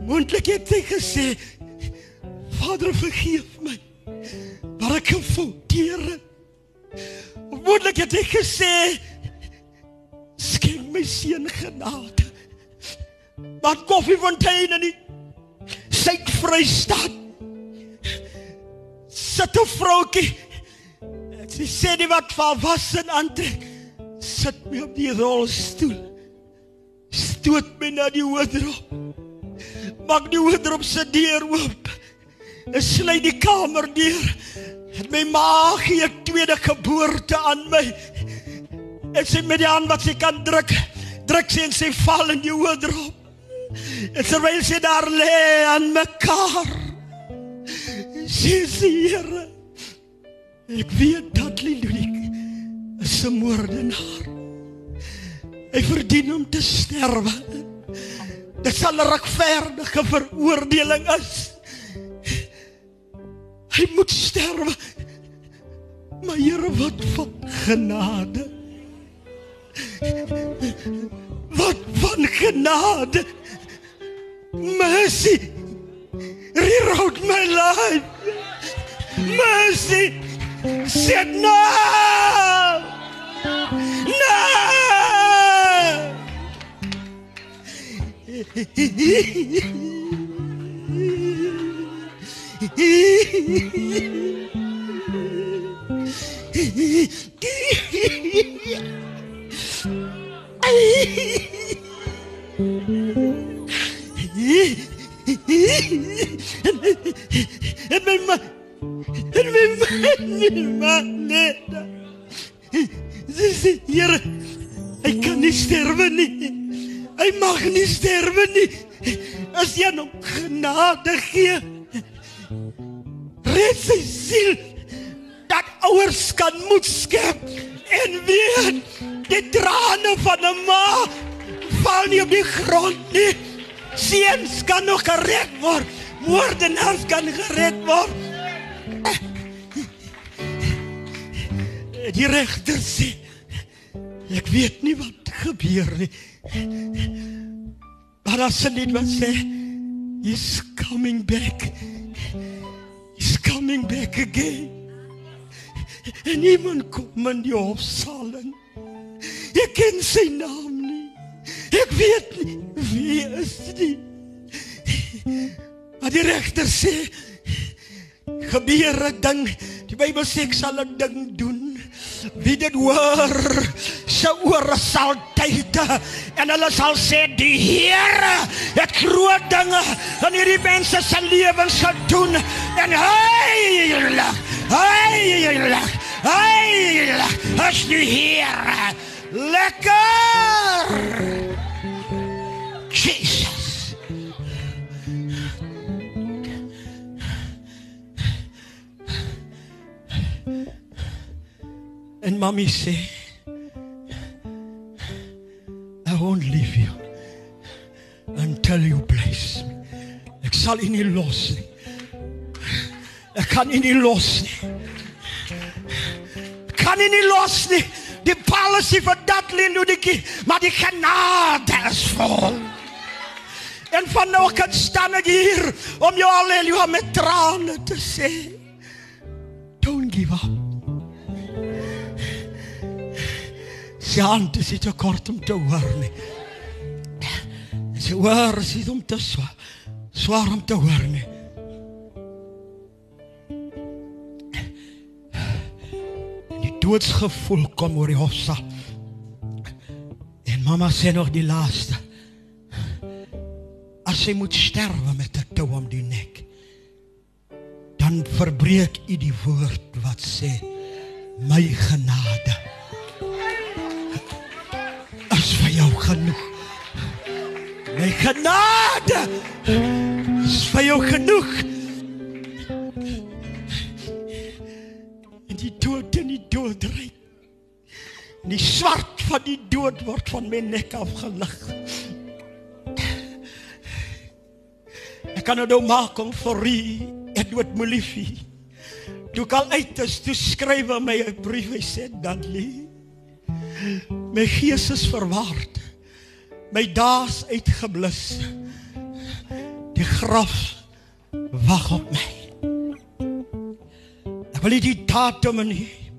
Moontlik het hy gesê: "Vader, vergeef my." Maar ek kan fouteer. Moontlik het hy gesê: "Skenk my seun genade." Maar Koffiefontein in die Suid-Vrystaat sit 'n vroutjie. Sy sê die wat van was en aantrek. Sit my op die rolstoel. Stoot my na die wardrobe. Maak die wardrobe se deur oop. En sluit die kamer deur. Het my ma gee 'n tweede geboorte aan my. En sy met die hand wat sy kan druk, druk sy en sy val in die wardrobe. En terwyl sy daar lê aan mekaar. Sê sy Here, ek weet dat Lilik is 'n moordenaar. Hy verdien om te sterwe. Dit sal 'n regverdige veroordeling is. Hy moet sterwe. Maar Here, wat van genade? Wat van genade? Mercy. Rewrote my life. Mercy. Said no. No. En my ma En my ma my ma net. Dis hier. Hy kan nie sterwe nie. Hy mag nie sterwe nie. As jy hom genade gee. Red sy siel dat ouers kan moed skep en weet die trane van 'n ma val nie op die grond nie. Seuns kan nog gered word. Moordenaars kan gered word. Die regter sê ek weet nie wat gebeur nie. Maar as hy net wat sê, he's coming back. He's coming back again. En iemand kom in die hofsaal in. Ek ken sy naam nie. Ek weet nie wie is die. Maar die regter sê gebeur 'n ding. Die Bybel sê ek sal 'n ding doen. Wie dit hoor, se ore sal tyd en hulle sal sê die Here het groot dinge in hierdie mense se lewens gedoen en heilig, heilig, heilig is die Here. Lekker! Jesus. En mommy sê I won't leave you until you bless me. sal u nie los nie. Ek kan u nie los nie. Kan u nie los nie. Die policy vir Dudley Ludwig, maar die genade is vol. En vanoggend staan ek hier om jou alleluia met trane te sê. Don't give up. Om te swaar, swaar om te hoor nie. Die doodsgevoel kom oor die hofsa. En mamma sê nog die laaste. As sy moet sterwe met 'n tou om die nek, dan verbreek u die woord wat sê my genade is vir jou genoeg. My genade is vir jou genoeg. En die dood en die doodryk. Die swart van die dood word van my nek afgelig. Ek kan nou maak om vir u Edward Molifie. Toe kan uit is toe skryf hy my 'n brief hy sê Dudley. My gees is verward. My daas uitgeblus. Die graf wag op my. Ek wil die datum en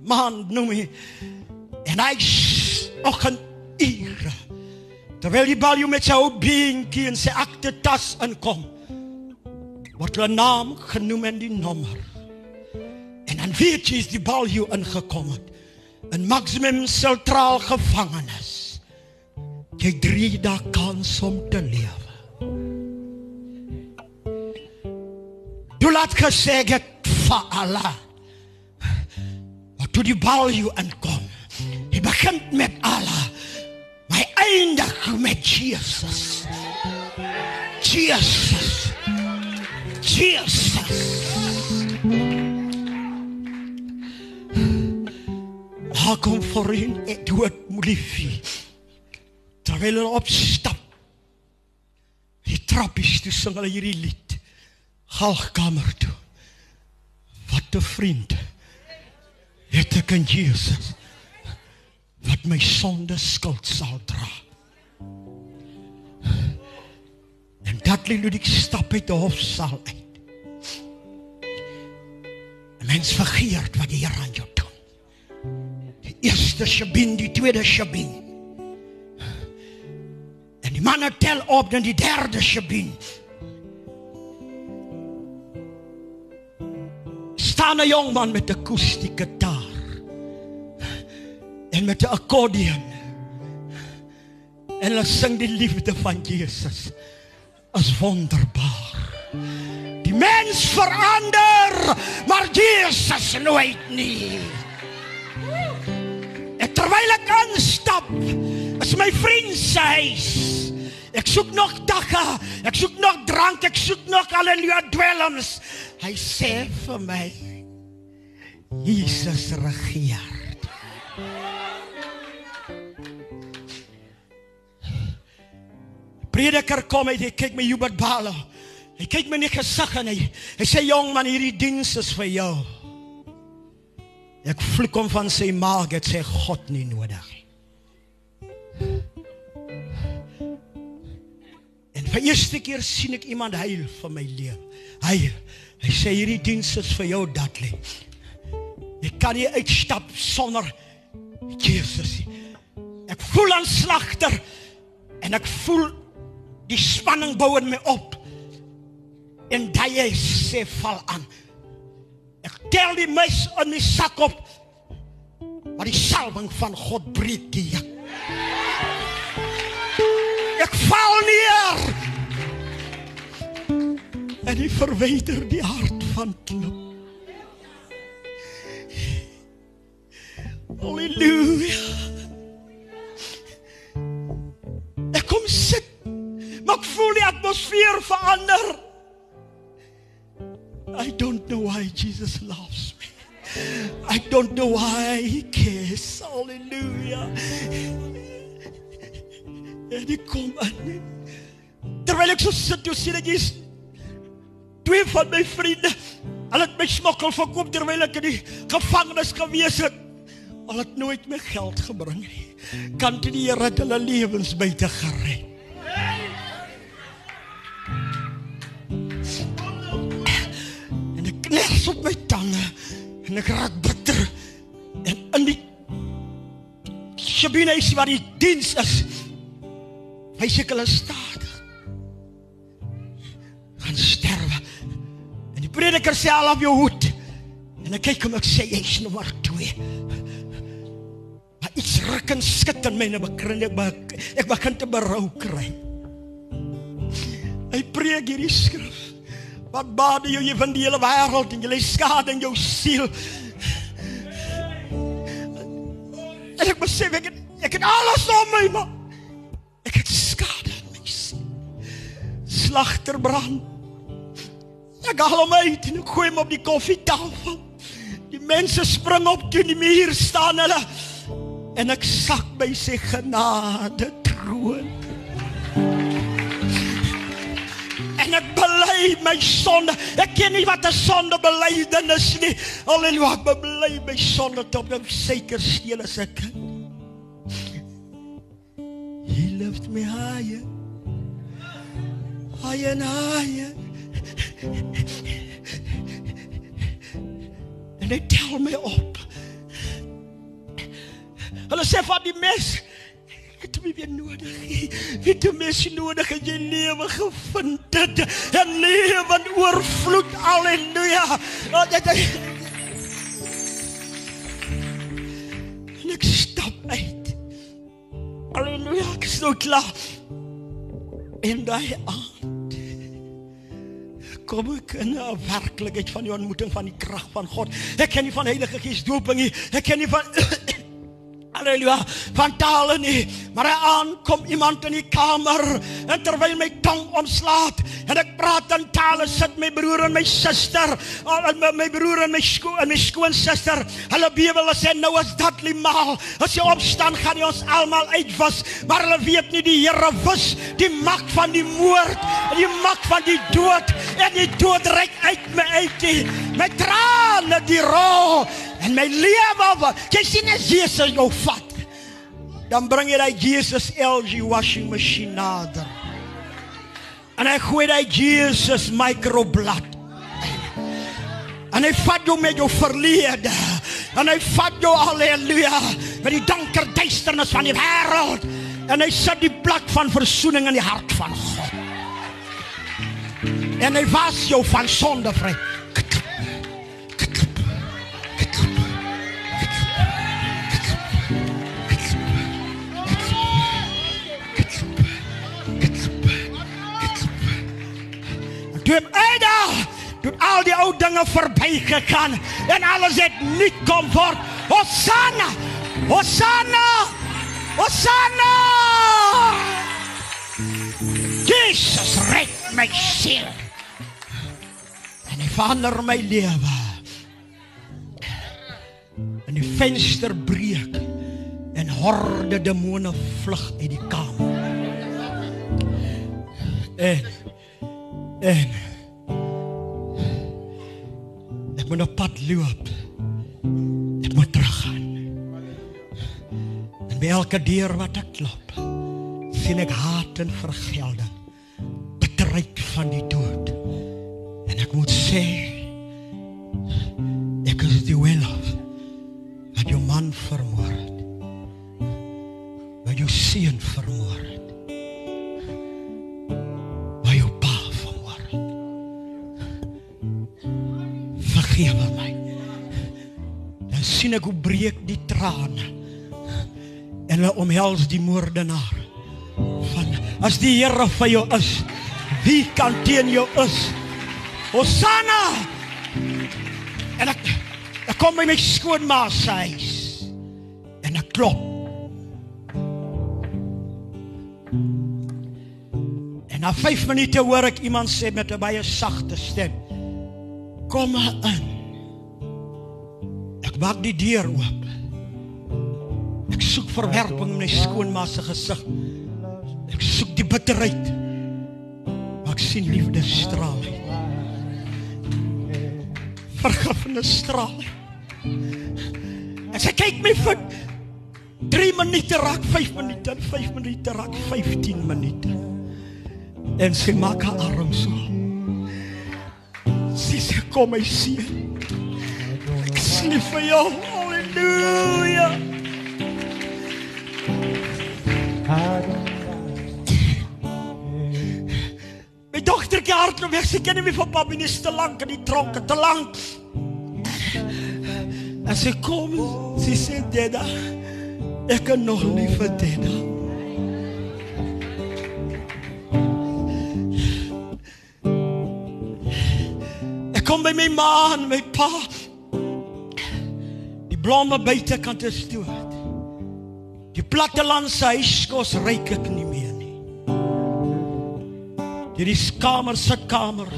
maand noem nie. En hy 'n ure. Terwyl die balju met sy ou beentjie en sy akte tas inkom, word hulle naam genoem en die nommer. En dan weet jy is die balju ingekom het. In maksimum sentraal gevangenis. Jy drie dae kans om te lewe. Toe laat gesê ek vir Allah. Wat toe die balju inkom. Hy begin met Allah. My eindig met Jesus. Jesus. Jesus. Daar kom voorheen Edward Molifie. Terwyl hulle opstap. Die trappies toe sing hulle hierdie lied. Galgkamer toe. Wat 'n vriend. Het ek in Jesus wat my sonde skuld sal dra. En dat lê Ludwig stap uit die hofsaal uit. 'n Mens vergeet wat die Here aan jou doen. Die eerste shabin, die tweede shabin. En die manne tel op dan die derde shabin. staan 'n jong man met 'n akoestiese gitaar en met 'n akkordeon. En hulle sing die liefde van Jesus as wonderbaar. Die mens verander, maar Jesus nooit nie. Terwyl ek aanstap, is my vriend se huis. Ek soek nog dakke, ek soek nog drank, ek soek nog haleluja dwelms. Hy sê vir my Jesus regeer. Prediker kom hy, hy kyk my Hubert Balo. Hy kyk my in die gesig en hy hy sê jong man hierdie diens is vir jou. Ek vloek hom van sy maag, dit sê God nie nodig nie. En vir eerste keer sien ek iemand huil vir my lewe. Huil. Hy sê hierdie diens is vir jou Dudley. Ek kan nie uitstap sonder Jesus nie. Ek voel aan slagter en ek voel die spanning bou in my op. En daai sê val aan. Ek tel die mes in my sak op. Maar die salwing van God breek die juk. Ek val neer. En hy verwyder die hart van klop. Halleluja. Ek kom sit. Maar ek voel die atmosfeer verander. I don't know why Jesus loves me. I don't know why he cares. Halleluja. En ek kom aan. Terwyl ek so sit, toe sien ek iets Twee van my vriende, hulle het my smokkel verkoop terwyl ek in die gevangenis gewees het. Hulle het nooit my geld gebring nie. Kan dit die Here hulle lewens buite gered. Kners op my tande en ek raak bitter. En in die Shabine is waar die diens is. Wys ek hulle stadig. Gaan sterwe. En die prediker sê al op jou hoed. En ek kyk hom ek sê jy's nommer 2. Maar iets ruk en skud in my en ek begin ek, ek begin te berou kry. Hy preek hierdie skrif. Wat baat jou jy van die hele wêreld en jy lê skade in jou siel. En ek besef ek het, ek het alles om my maar ek het skade in my siel. Slagterbrand. Ek haal hom uit en ek gooi hom op die koffietafel. Die mense spring op toe die muur staan hulle en ek sak by sy genade troon. En ek bely my sonde. Ek ken nie wat 'n sonde belydenis nie. Halleluja, ek bely my sonde tot op seker steel as ek kan. He lifted me higher. Higher and higher. En hy tel my op. Hulle sê van die mes het hom weer nodig. Wie het hom mes nodig en jy lewe gevind het. En lewe in oorvloed. Halleluja. Dit En ek stap uit. Halleluja, ek is nou klaar. En daai aand kom ek in 'n werklikheid van die ontmoeting van die krag van God. Ek ken nie van Heilige Gees dooping nie. Ek ken nie van Halleluja, van tale nie. Maar aan kom iemand in die kamer en terwyl my tong omslaat en ek praat in tale sit my broer en my suster, al- my, my broer en my skoon en my skoonsister. Hulle bewe hulle sê nou is dit limaal. As jy opstaan gaan jy ons almal uitwas, maar hulle weet nie die Here wis die mag van die moord, en die mag van die dood en die dood reik uit my uit. Die, my trane die rol en my lewe. Jy sien as Jesus jou vat. Dan bring jy daai Jesus LG washing machine nader. En hy gooi daai Jesus microblad. En hy vat jou met jou verlede. En hy vat jou haleluja met die donker duisternis van die wêreld. En hy sit die plek van verzoening in die hart van God. En hy was jou van sonde vry. Toe Ada toe al die ou dinge verbygegaan en alles het nuut kom word. Hosanna! Hosanna! Hosanna! Jesus red my siel. En hy verander my lewe. En die venster breek en horde demone vlug uit die kamer. En en ek moet op pad loop. Ek moet teruggaan. En by elke deur wat ek klop, sien ek haat en vergelding. Bitterheid van die dood. En ek moet sê ek is die Willof wat jou man vermoor het. Wat jou seun vermoor het. Vergewe my. Dan sien ek hoe breek die trane. En hulle omhels die moordenaar. Van as die Here vir jou is, wie kan teen jou is? Hosanna! En ek ek kom by my skoonma se huis. En ek klop. En na 5 minute hoor ek iemand sê met 'n baie sagte stem: "Kom maar in." Ek maak die deur oop. Ek soek verwerping in my skoonma se gesig. Ek soek die bitterheid. Maar ek sien liefde straal uit. vergifnis straal. En sy kyk my vir 3 minute raak 5 minute, 5 minute raak 15 minute. En sy maak haar arm so. Sy sê kom my seun. Lief vir jou. Halleluja. My dogtertjie hardloop weg. Sy ken nie meer van papie nie, is te lank in die tronk, te lank. En sy kom, sy sê Deda, ek kan nog lief vir Deda. Ek kom by my ma en my pa. Blomme buitekant is dood. Die plattelandse huiskos ryk ek nie meer nie. Hierdie kamer se kamer.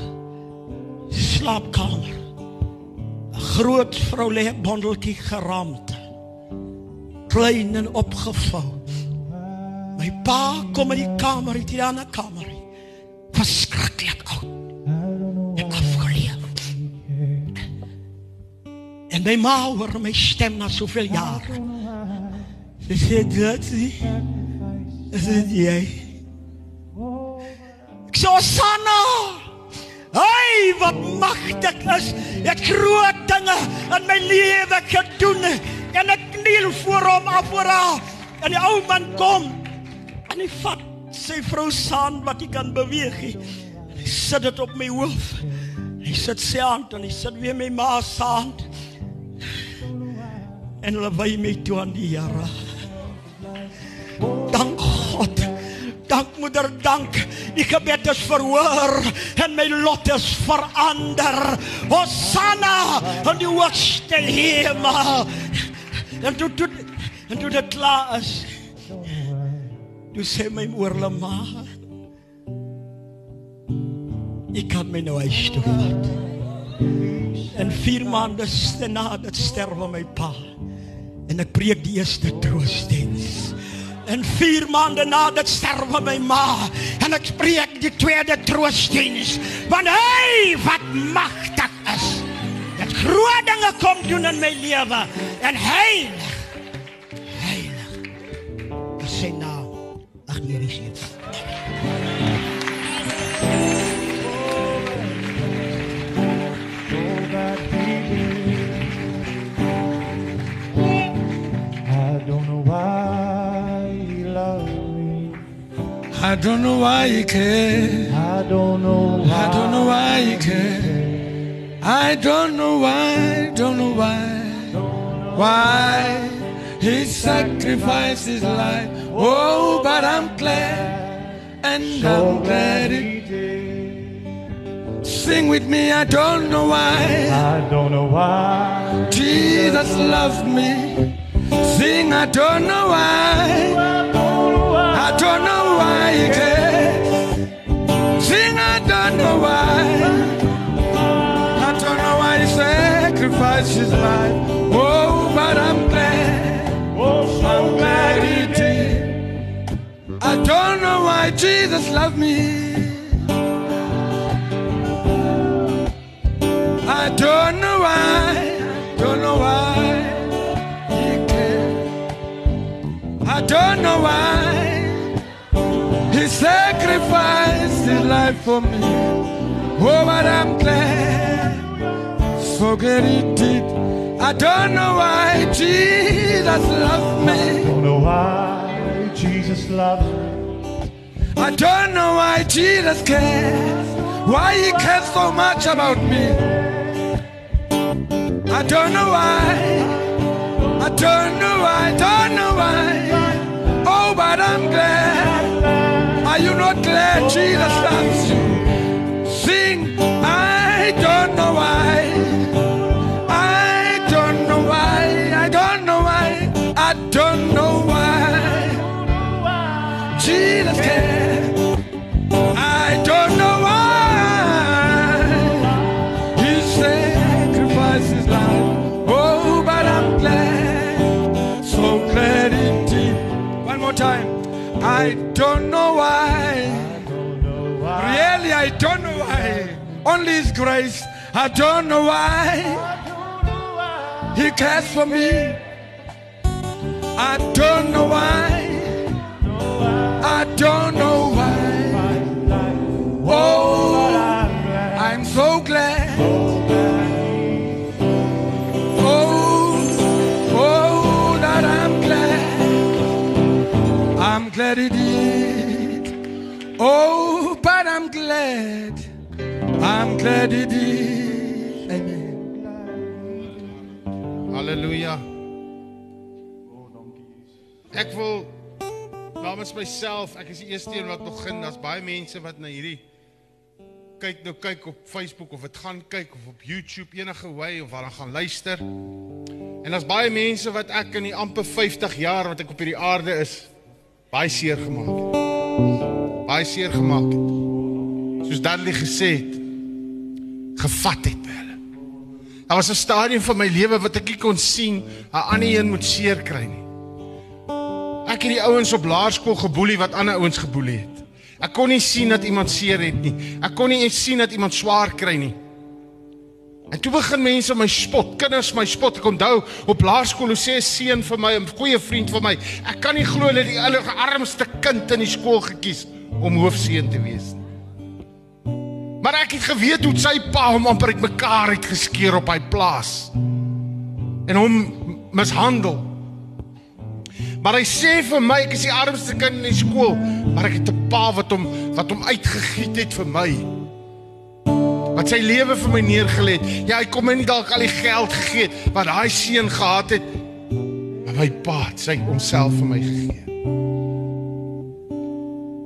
Slaapkamer. 'n Groot vrou lê 'n bondeltjie geraamte. Klein en opgevou. My pa kom in die kamer, uit die ander kamer. Verskriklik oud. En my ma hoor my stem na soveel jare. Sy sê dit is dit jy. Ek sê Sanna. Hey, wat magtig is. Ek groot dinge in my lewe gedoen en ek kniel voor hom af voor haar. En die ou man kom en hy vat sy vrou saan wat hy kan beweeg. hy sit dit op my hoof. Hy sit sy hand en hy sit weer my ma se hand. En hulle wy my toe aan die Here. Dank God. Dank moeder, dank. Die gebed is verhoor en my lot is verander. Hosanna in die hoogste hemel. En toe toe en toe dit klaar is. Toe sê my oorle ma. Ek kan my nou huis toe vat. En 4 maande na dit sterwe my pa. En ek preek die eerste troostdiens. En 4 maande na dit sterwe my ma en ek preek die tweede troostdiens. Want hy wat magtig is. Het groot dinge kom doen in my lewe en heilig. Heilig. Dis sy naam. Ag nee, dis nie. Why he loves me. I don't know why you care. I don't know why. I don't know why you care. I don't know why, don't know why. Why he sacrificed his life. Oh, but I'm glad, and I'm glad it. Sing with me, I don't know why. I don't know why. Jesus loves me. Sing, I don't know why. I don't know why cares. Sing, I don't know why. I don't know why he sacrificed his life. Oh, but I'm glad. I'm glad he did. I don't know why Jesus loved me. I don't know why. Don't know why I don't know why he sacrificed his life for me. Oh, but I'm glad. Forget he did. I don't know why Jesus loved me. I Don't know why Jesus loves me. I don't know why Jesus cares. Why he cares so much about me. I don't know why. I don't know why. I don't know why. I'm glad. Are you not glad Jesus loves you? Sing. I don't know why. I don't know why. Really, I don't know why. Only His grace. I don't know why he cares for me. I don't know why. I don't know why. Oh, I'm so glad. Oh, but I'm glad. I'm glad he did. Amen. Halleluja. Ek wil namens myself, ek is die eerste een wat begin. Daar's baie mense wat na hierdie kyk nou kyk op Facebook of dit gaan kyk of op YouTube enige way of waar dan gaan luister. En daar's baie mense wat ek in die amper 50 jaar wat ek op hierdie aarde is baie seer gemaak het. Baie seer gemaak het. Soos Dudley gesê het, gevat het by hulle. Daar was 'n stadium van my lewe wat ek nie kon sien 'n ander een moet seer kry nie. Ek het die ouens op laerskool geboelie wat ander ouens geboelie het. Ek kon nie sien dat iemand seer het nie. Ek kon nie sien dat iemand swaar kry nie. En toe begin mense my spot, kinders my spot. Ek onthou op laerskool hoe sê 'n seun vir my, 'n goeie vriend van my, ek kan nie glo dat die allerarmste kind in die skool gekies om hoofseun te wees nie. Maar ek het geweet hoe sy pa hom amper uitmekaar het geskeur op hy plaas en hom mishandel. Maar hy sê vir my ek is die armste kind in die skool, maar ek het 'n pa wat hom wat hom uitgegiet het vir my. Wat sy lewe vir my neergelê het. Ja, hy kom nie dalk al die geld gegee het wat daai seun gehad het. Maar my pa het sy homself vir my gegee.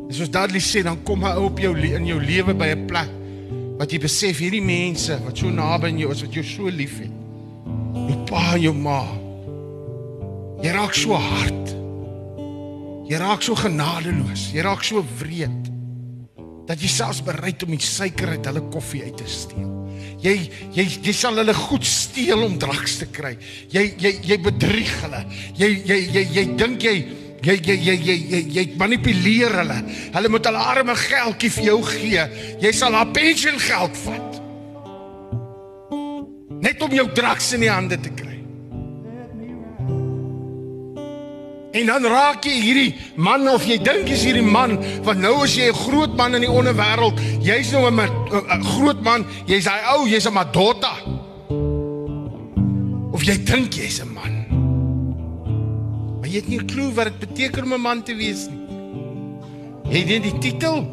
En soos Dudley sê, dan kom hy op jou in jou lewe by 'n plek wat jy besef hierdie mense wat so naby aan jou is wat jou so liefhet. Jou pa en jou ma. Jy raak so hard. Jy raak so genadeloos. Jy raak so wreed dat jy selfs bereid om die suiker uit hulle koffie uit te steel. Jy jy jy sal hulle goed steel om drugs te kry. Jy jy jy bedrieg hulle. Jy jy jy jy dink jy jy jy jy jy jy, jy manipuleer hulle. Hulle moet hulle arme geldjie vir jou gee. Jy sal haar pensioengeld vat. Net om jou drugs in die hande te kry. En dan raak jy hierdie man of jy dink jy's hierdie man want nou as jy 'n groot man in die onderwêreld, jy's nou 'n ma- 'n groot man, jy's daai ou, jy's 'n madotta. Of jy dink jy's 'n man. Maar jy het nie 'n klou wat dit beteken om 'n man te wees nie. Jy het net die titel.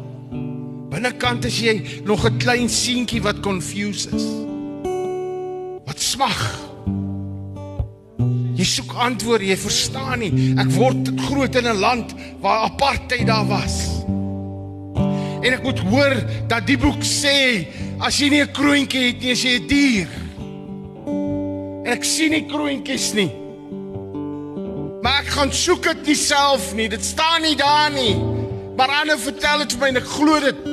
Binnekant is jy nog 'n klein seentjie wat confused is. Wat smag. Jy soek antwoorde, jy verstaan nie. Ek word groot in 'n land waar apartheid daar was. En ek moet hoor dat die boek sê as jy nie 'n kroontjie het nie, is jy 'n dier. En ek sien nie kroontjies nie. Maar ek gaan soek dit nie self nie. Dit staan nie daar nie. Maar ander vertel dit vir my en ek glo dit.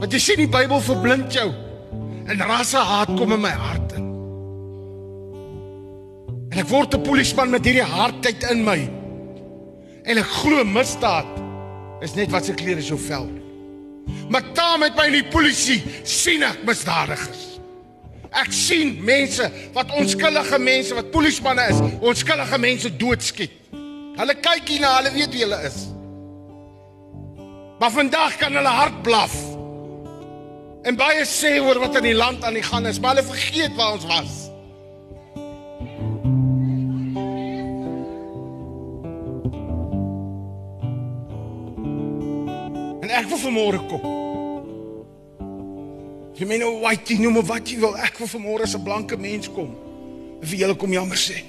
Want jy sien die Bybel verblind jou. En rassehaat kom in my hart in. En ek word 'n polisieman met hierdie hardheid in my. En ek glo misdaad is net wat se klere so vel. Maar daar met my in die polisie sien ek misdadigers. Ek sien mense wat onskuldige mense wat polisiemanne is, onskuldige mense doodskiet. Hulle kyk hier na, hulle weet wie hulle is. Maar vandag kan hulle hard blaf. En baie sê oor wat in die land aan die gang is, maar hulle vergeet waar ons was. En ek wil vanmôre kom. Jy meen nou white, noem maar wat jy wil. Ek wil vanmôre as 'n blanke mens kom. Vir julle kom jammer sê.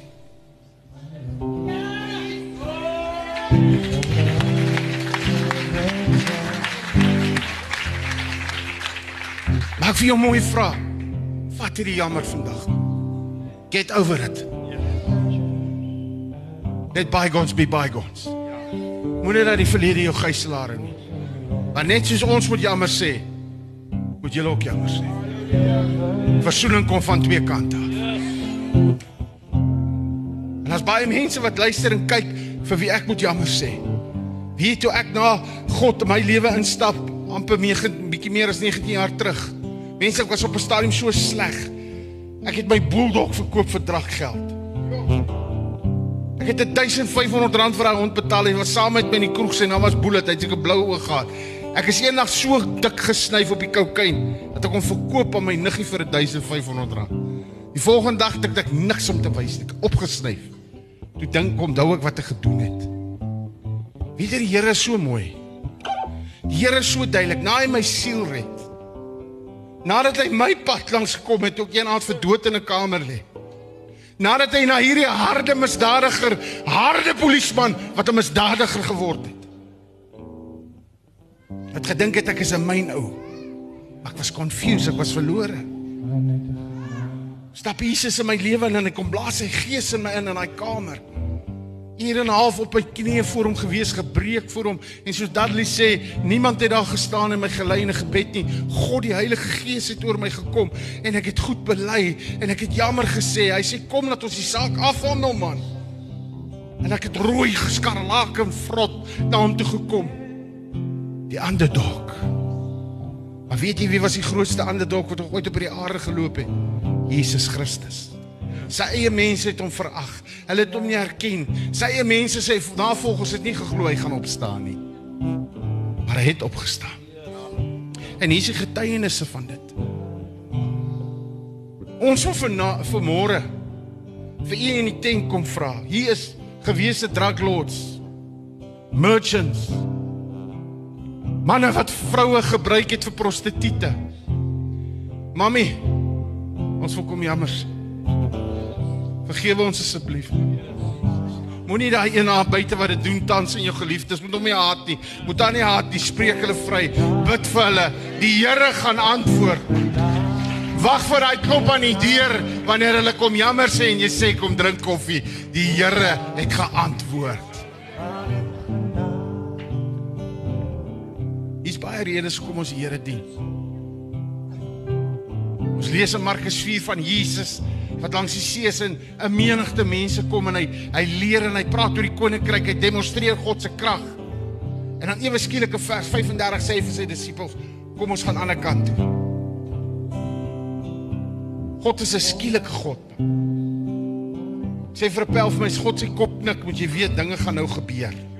Maar ek vir jou mooi vra. Vat hierdie jammer vandag. Get over it. Let bygones be bygones. Moenie dat die verlede jou gijslaar nie. Maar net soos ons moet jammer sê, moet julle ook jammer sê. Versoening kom van twee kante af. En as baie mense wat luister en kyk vir wie ek moet jammer sê. Wie toe ek na God in my lewe instap amper 9 bietjie meer as 19 jaar terug Mense, ek was op 'n stadium so sleg. Ek het my bulldog verkoop vir drankgeld. Ek het 1500 rand vir daai hond betaal. Hy was saam met my in die kroeg sy naam was Bullet. Hy het 'n blou oog gehad. Ek is eendag so dik gesnyf op die kokain dat ek hom verkoop aan my niggie vir 1500 rand. Die volgende dag het ek niks om te wys nie. Ek opgesnyf. Toe dink onthou ek wat ek gedoen het. Weet jy die Here is so mooi. Die Here is so duidelik. Na hy my siel red. Nadat hy my pad langs gekom het, ook een aand vir dood in 'n kamer lê. Nadat hy na hierdie harde misdadiger, harde polisieman wat 'n misdadiger geword het. Het gedink het ek is 'n myn ou. Ek was confused, ek was verlore. Stap Jesus in my lewe in en hy kom blaas sy gees in my in in daai kamer. Hier en 'n half op my knieë voor hom gewees, gebreek voor hom en soos Dudley sê, niemand het daar gestaan en my gelei in 'n gebed nie. God die Heilige Gees het oor my gekom en ek het goed bely en ek het jammer gesê. Hy sê kom laat ons die saak afhandel man. En ek het rooi geskarlaak en vrot na hom toe gekom. Die underdog. Maar weet jy wie was die grootste underdog wat ooit op die aarde geloop het? Jesus Christus. Sy eie mense het hom verag. Hulle het hom nie herken. Sy eie mense sê navolgers het nie geglo hy gaan opstaan nie. Maar hy het opgestaan. En hier is die getuienisse van dit. Ons wil vir vanmôre vir u in die tent kom vra. Hier is gewese drug lords, merchants, manne wat vroue gebruik het vir prostituie. Mami, ons wil kom jammer. Vergewe ons asseblief. Moenie daai een na buite wat dit doen tans in jou geliefdes moet hom nie haat nie. Moet dan nie haat nie. Spreek hulle vry. Bid vir hulle. Die Here gaan antwoord. Wag vir daai klop aan die deur wanneer hulle kom jammer sê en jy sê kom drink koffie. Die Here het geantwoord. Baie redes hoekom ons die Here dien. Ons lees in Markus 4 van Jesus wat langs die see is en 'n menigte mense kom en hy hy leer en hy praat oor die koninkryk, hy demonstreer God se krag. En dan ewe skielik in vers 35 sê hy vir sy disippels, kom ons gaan aan die ander kant toe. God is 'n skielike God. Sê vir 'n pel vir my, God se kop knik, moet jy weet dinge gaan nou gebeur.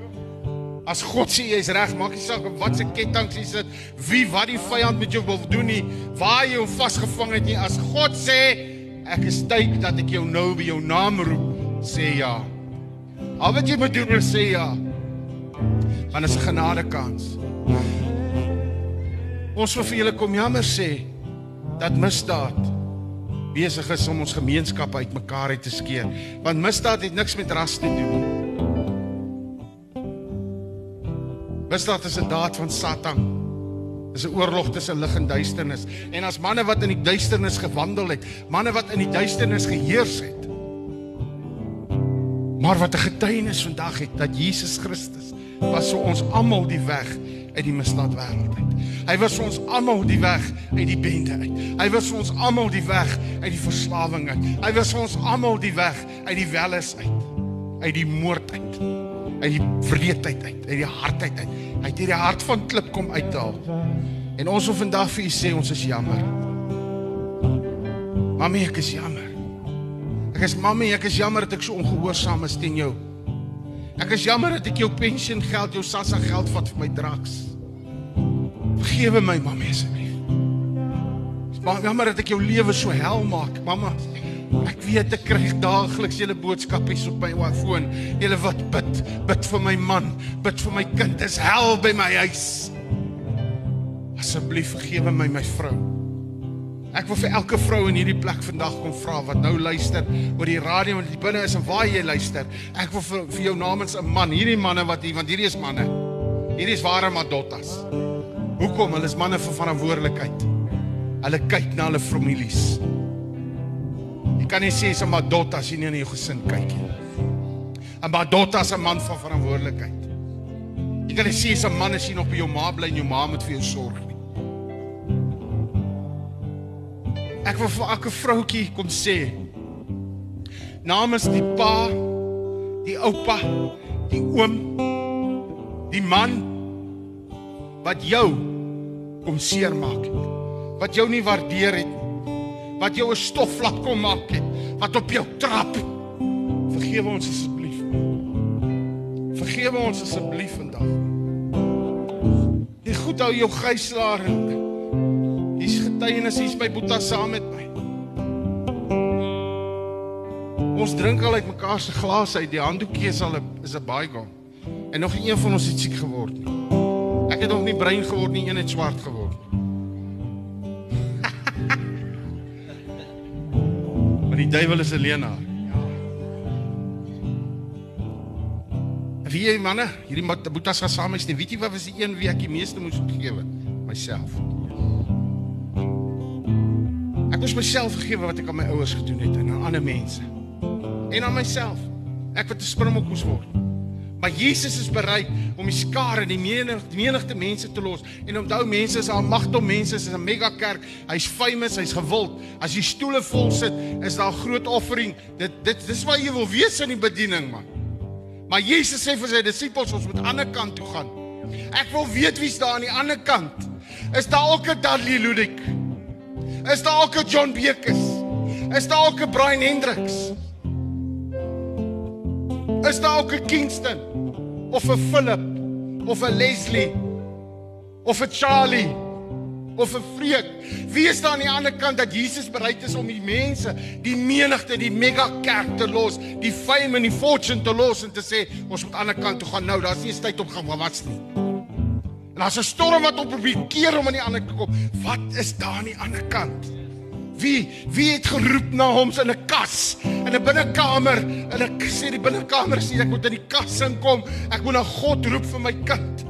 As God sê jy's reg, maak nie saak wat se ketting jy sit, wie wat die vyand met jou wil doen nie, waar jy hom vasgevang het nie. As God sê ek is tyd dat ek jou nou by jou naam roep, sê ja. Al wat jy moet doen is sê ja. Want is 'n genadekans. Ons wil vir julle kom jammer sê dat misdaad besig is om ons gemeenskappe uitmekaar uit te skeer. Want misdaad het niks met ras te doen nie. Misdaad is 'n daad van Satan. Dis 'n oorlog tussen lig en duisternis. En as manne wat in die duisternis gewandel het, manne wat in die duisternis geheers het. Maar wat 'n getuienis vandag het dat Jesus Christus was vir ons almal die weg uit die misdaadwêreld uit. Hy was vir ons almal die weg uit die bende uit. Hy was vir ons almal die weg uit die verslawing uit. Hy was vir ons almal die weg uit die welis uit. Uit die moord uit. Uit die wreedheid uit, uit die hardheid uit. Het hierdie hart van klip kom uithaal. En ons wil vandag vir u sê ons is jammer. Mami, ek is jammer. Ek is mami, ek is jammer dat ek so ongehoorsaam is teen jou. Ek is jammer dat ek jou pensioen geld, jou sassa geld vat vir my draks. Vergewe my, mami asseblief. Maar jammer dat ek jou lewe so hel maak, mamma. Ek weet ek kry daagliks julle boodskapies op my foon. Julle wat bid, bid vir my man, bid vir my kind. Dis hel by my huis. Asseblief vergewe my my vrou. Ek wil vir elke vrou in hierdie plek vandag kom vra wat nou luister oor die radio wat binne is en waar jy luister. Ek wil vir, vir jou namens 'n man, hierdie manne wat hier want hierdie is manne. Hierdie is ware madottas. Hoekom? Hulle is manne van verantwoordelikheid. Hulle kyk na hulle families. Jy kan nie sê 'n madotta as jy nie na jou gesin kyk nie. 'n Madotta is 'n man van verantwoordelikheid. Jy kan nie sê jy's 'n man as jy nog by jou ma bly en jou ma moet vir jou sorg nie. Ek wil vir elke vroutjie kom sê namens die pa, die oupa, die oom, die man wat jou kom seermaak. wat jou nie waardeer het. Wat jou 'n stoflap kom maak het, wat op jou trap. Vergewe ons asseblief. Vergewe ons asseblief vandag. Jy goed hou jou gijslaar. Hier's getuienis hier's by Boeta saam met my. Ons drink al uit mekaar se glase uit. Die handdoekie is al 'n is 'n bygone. En nog een van ons het siek geword nie. Ek het nog nie bruin geword nie, een het swart geword. Duiwel is 'n leienaar. Wie jy manne, hierdie boetas gaan saam is, weet jy wat was die een wie ek die meeste moes vergewe? Myself. Ek moes myself vergewe wat ek aan my ouers gedoen het en aan ander mense. En aan myself. Ek wat 'n springbok moes word. Maar Jesus is bereid om die skare, die menigte, die menigte mense te los. En onthou mense is al magtig mense, is 'n mega kerk. Hy's famous, hy's gewild. As jy stoele vol sit, is daar groot offering. Dit dit dis wat jy wil wees in die bediening, man. Maar Jesus sê vir sy disippels ons moet aan die ander kant toe gaan. Ek wil weet wie's daar aan die ander kant. Is daar ook 'n Dudley Ludik? Is daar ook 'n John Bekes? Is daar ook 'n Brian Hendricks? Is daar ook 'n Kingston of 'n Philip of 'n Leslie of 'n Charlie of 'n Freek? Wie is daar aan die ander kant dat Jesus bereid is om die mense, die menigte, die mega kerk te los, die fame en die fortune te los en te sê ons moet aan die ander kant toe gaan nou, daar's nie eens tyd om gaan wat nie. En as 'n storm wat op probeer keer om aan die ander kant kom, wat is daar aan die ander kant? Wie wie het geroep na hom in 'n kas in 'n binnekamer en ek sê die binnekamer sê ek moet in die kas inkom. Ek moet na God roep vir my kind.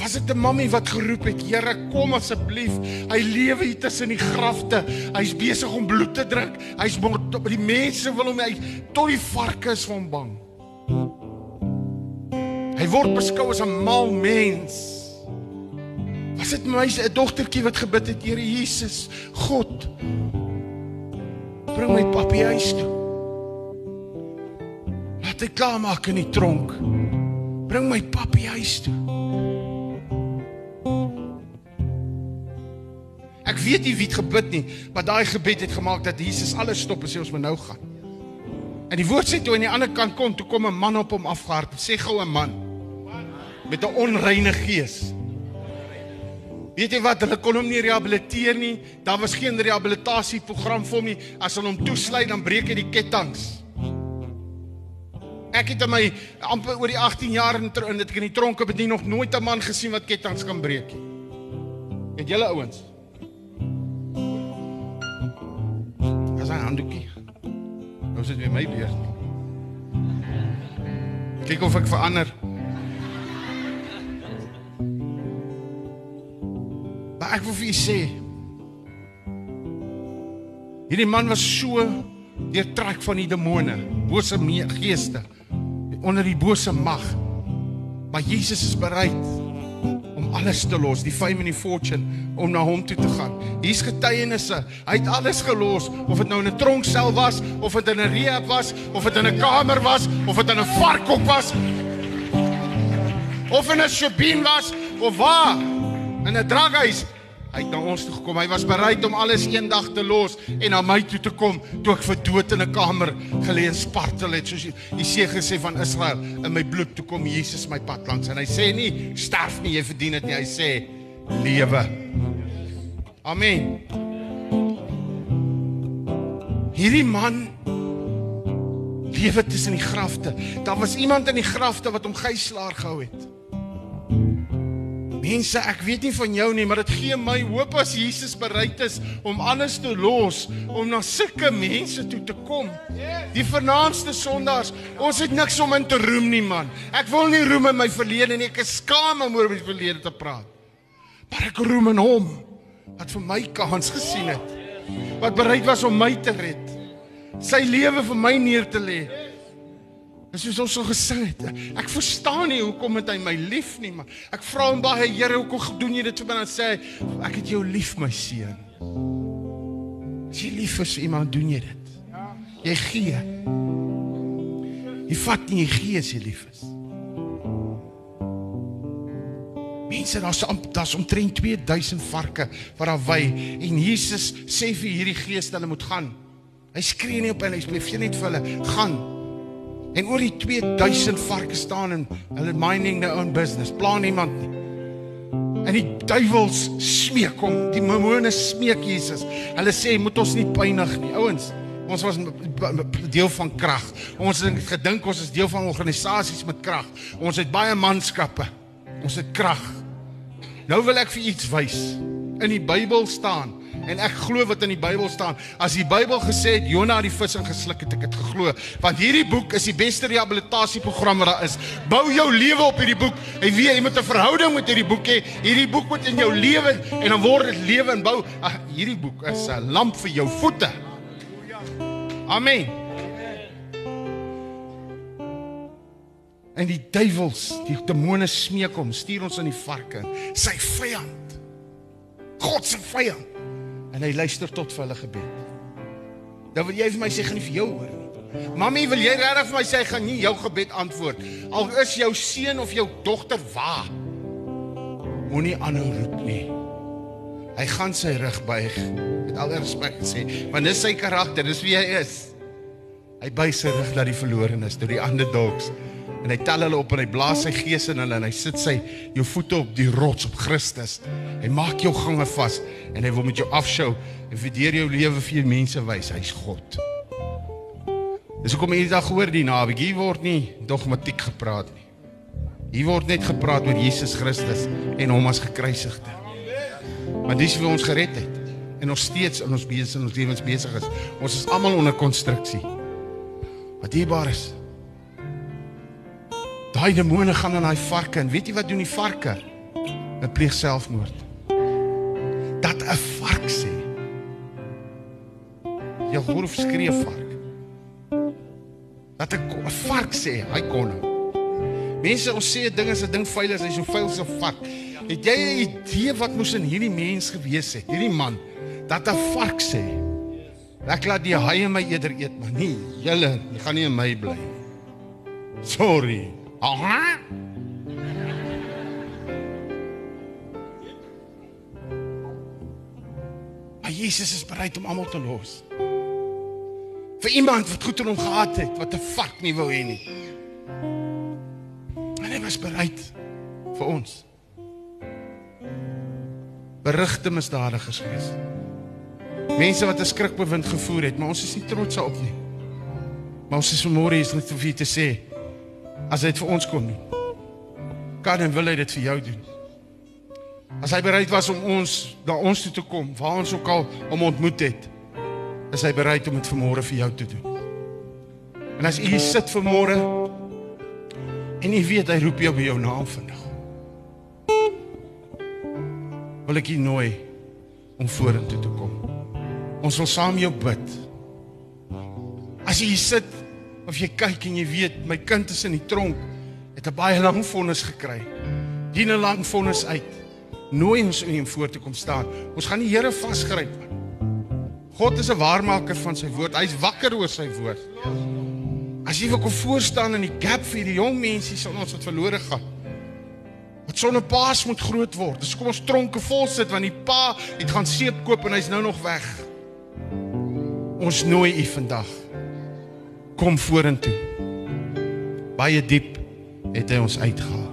Was dit 'n mammie wat geroep het Here kom asseblief. Hy lewe hier tussen die grafte. Hy's besig om bloed te drink hy's die mense wil hom hy tot die varke is van bang. Hy word beskou as 'n mal mens Was dit my 'n dogtertjie wat gebid het, Here Jesus, God. Bring my papie huis toe. Laat hy klaar maak in die tronk. Bring my papie huis toe. Ek weet nie wie het gebid nie, maar daai gebed het gemaak dat Jesus alles stop en sê ons moet nou gaan. En die woord sê toe aan die ander kant kom, toe kom 'n man op hom afgehard. Sê gou 'n man met 'n onreine gees. Weet jy wat, hulle kon hom nie rehabiliteer nie. Daar was geen rehabilitasieprogram vir hom nie. As hulle hom toesluit, dan breek hy die ketTINGS. Ek het in my amper oor die 18 jaar in in dit in die tronke bedien nog nooit 'n man gesien wat ketTINGS kan breek nie. Het julle ouens? As 'n handdoekie. Nou sit weer my beurt. Kyk of ek verander. Maar ek wil vir u sê hierdie man was so deurtrek van die demone, bose geeste onder die bose mag. Maar Jesus is bereid om alles te los, die fame en die fortune om na hom toe te gaan. Hier's getuienisse. Hy het alles gelos, of dit nou in 'n tronksel was, of dit in 'n rehab was, of dit in 'n kamer was, of dit in 'n varkhok was, of in 'n shebeen was, of waar? In 'n draghuis. Hy het na ons toe gekom. Hy was bereid om alles eendag te los en na my toe te kom toe ek vir dood in 'n kamer geleë spartel het soos die seë gesê van Israel in my bloed toe kom Jesus my pad langs en hy sê nie sterf nie jy verdien dit nie hy sê lewe. Amen. Hierdie man lewe tussen die grafte. Daar was iemand in die grafte wat hom gijslaar gehou het. Mense, ek weet nie van jou nie, maar dit gee my hoop as Jesus bereid is om alles te los om na sulke mense toe te kom. Die vernaamste sondaars, ons het niks om in te roem nie, man. Ek wil nie roem in my verlede nie, ek is skaam om oor my verlede te praat. Maar ek roem in hom wat vir my kans gesien het. Wat bereid was om my te red. Sy lewe vir my neer te lê. En soos ons so gesing het, ek verstaan nie hoekom het hy my lief nie, maar ek vra hom baie, Here, hoekom doen jy dit vir my? Dan sê hy, ek het jou lief, my seun. As jy lief is vir iemand, doen jy dit. Jy gee. Jy vat nie, jy gee as jy lief is. Mense, daar's daar's omtrent 2000 varke wat daar wy en Jesus sê vir hierdie gees dat hulle moet gaan. Hy skree nie op hulle, hy sê net vir hulle, gaan. En oor die 2000 varke staan en hulle minding their own business. Plan niemand nie. En die duiwels smeek hom, die demone smeek Jesus. Hulle sê moet ons nie pynig nie. Ouens, ons was deel van krag. Ons het gedink ons is deel van organisasies met krag. Ons het baie manskappe. Ons het krag. Nou wil ek vir iets wys. In die Bybel staan en ek glo wat in die Bybel staan. As die Bybel gesê het Jona het die vis ingesluk het ek dit geglo. Want hierdie boek is die beste rehabilitasieprogram wat daar is. Bou jou lewe op hierdie boek. En wie jy moet 'n verhouding met hierdie boek hê. Hierdie boek moet in jou lewe en dan word dit lewe en bou. Ag, hierdie boek is 'n lamp vir jou voete. Amen. En die duiwels, die demone smeek hom, stuur ons in die varke, sy vyand. God se vyand. En hy luister tot vir hulle gebed. Dan wil jy vir my sê gaan nie vir jou hoor nie. Mamy, wil jy regtig vir my sê gaan nie jou gebed antwoord? Al is jou seun of jou dogter waar. Moenie aanhou roep nie. Hy gaan sy rug buig met al respek sê, want dis sy karakter, dis wie hy is. Hy buig sy rug na die verlorenes, tot die underdogs. En hy tel hulle op en hy blaas sy gees in hulle en hy sit sy jou voete op die rots op Christus. Hy maak jou gange vas en hy wil met jou afskou en vir deur jou lewe vir jou mense wys hy's God. Dis hoekom hierdie dag hoor die naweek hier word nie dogmatiek gepraat nie. Hier word net gepraat oor Jesus Christus en hom as gekruisigde. Want dis wie ons gered het en nog steeds in ons besig in ons lewens besig is. Ons is almal onder konstruksie. Wat dierbaar is. Daai demone gaan aan daai varke en weet jy wat doen die varke? Hulle pleeg selfmoord. Dat 'n vark sê. Jy hoor of skree vark. Dat 'n vark sê, hy kon nou. Mense ons sê 'n ding is 'n ding vuil as hy so vuil so vark. Het jy 'n idee wat moes in hierdie mens gewees het? Hierdie man dat 'n vark sê. Ek laat die haie my eerder eet, maar nie julle, jy gaan nie in my bly nie. Sorry. Aha. Maar Jesus is bereid om almal te los. Vir iemand wat goed in hom gehad het, wat 'n vark nie wou hê nie. En hy was bereid vir ons. Berigte misdadigers gewees. Mense wat 'n skrikbewind gevoer het, maar ons is nie trots daarop nie. Maar ons is vanmôre hier net om vir te sê as hy dit vir ons kon doen. Kan en wil hy dit vir jou doen. As hy bereid was om ons na ons toe te kom, waar ons ook al hom ontmoet het, is hy bereid om dit vanmôre vir jou te doen. En as u hier sit vanmôre en u weet hy roep jou by jou naam vandag. Wil ek u nooi om vorentoe te kom. Ons wil saam jou bid. As jy hier sit of jy kyk en jy weet my kind is in die tronk, het 'n baie lang vonnis gekry. Dien 'n lang vonnis uit. Nooi ons om hom voor te kom staan. Ons gaan die Here vasgryp. God is 'n waarmaker van sy woord. Hy's wakker oor sy woord. As jy wil kom voor staan in die gap vir die jong mense sal ons wat verlore gaan. Wat sonder paas moet groot word. Dis kom ons tronke vol sit want die pa het gaan seep koop en hy's nou nog weg. Ons nooi u vandag. Kom vorentoe. Baie diep het hy ons uitgehaal.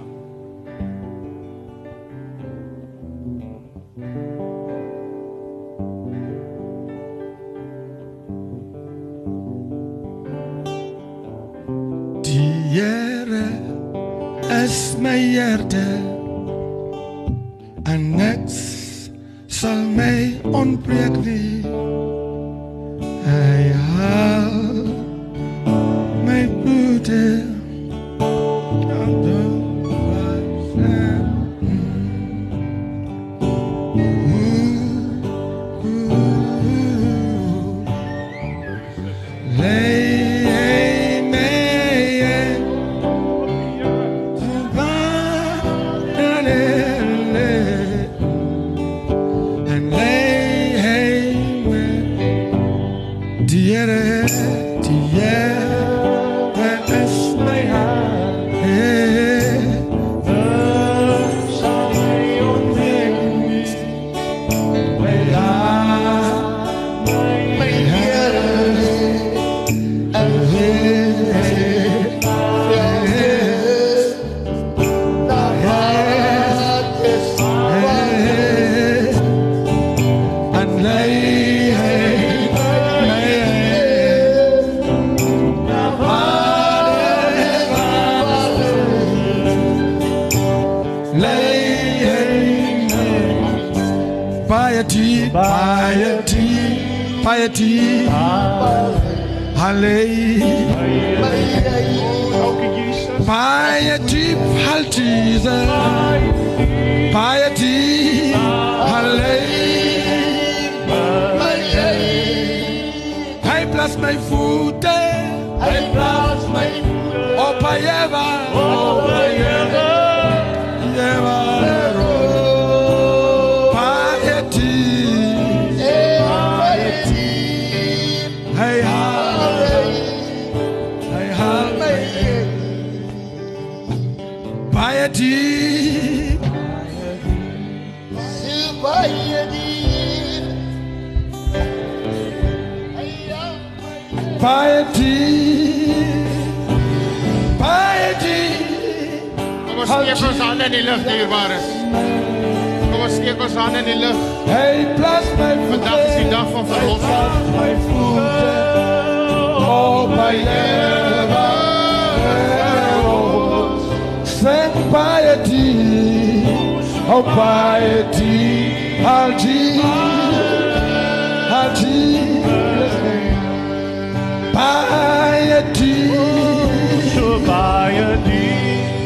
Oh, piety. Ah. Jesus' ah. name. Piety.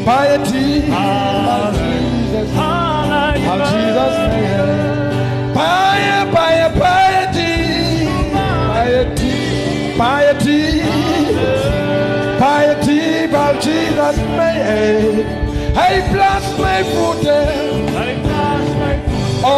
Piety. I'll Jesus. Name. Piety, piety, piety, piety, piety, by Jesus' name. Hey, bless my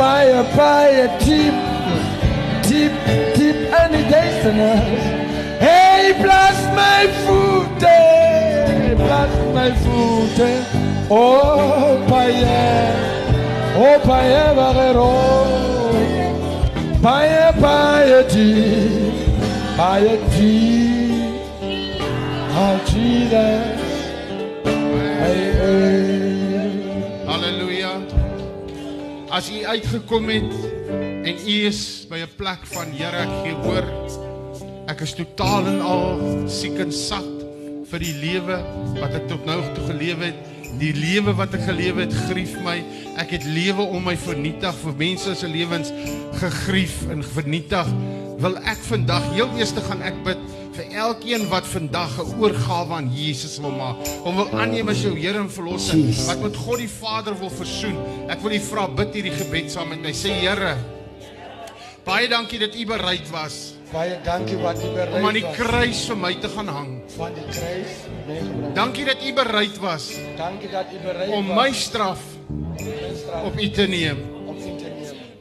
fire, fire, deep, deep, deep, and it us. Hey, bless my food, eh? bless my food, eh? oh, fire, oh, fire, barrero, oh. fire, fire, deep, fire, deep, oh, Jesus. As u uitgekom het en u is by 'n plek van Here ek gee hoor. Ek is totaal en al siek en sat vir die lewe wat ek tot nou toe geleef het. Die lewe wat ek geleef het, grief my. Ek het lewe om my vernietig vir mense se lewens gegrief en vernietig. Wil ek vandag heel eers te gaan ek bid vir elkeen wat vandag 'n oorgawe aan Jesus wil maak. Om wil aanneem as jou Here en verlosser. Wat met God die Vader wil versoen. Ek wil U vra bid hierdie gebed saam met my. Sê Here, baie dankie dat U bereid was Baie dankie wat u om aan die bereid was kruis vir my te gaan hang. van die kruis meegebring. Dankie dat U bereid was Dankie dat u bereid om was my straf mijn straf op U te neem.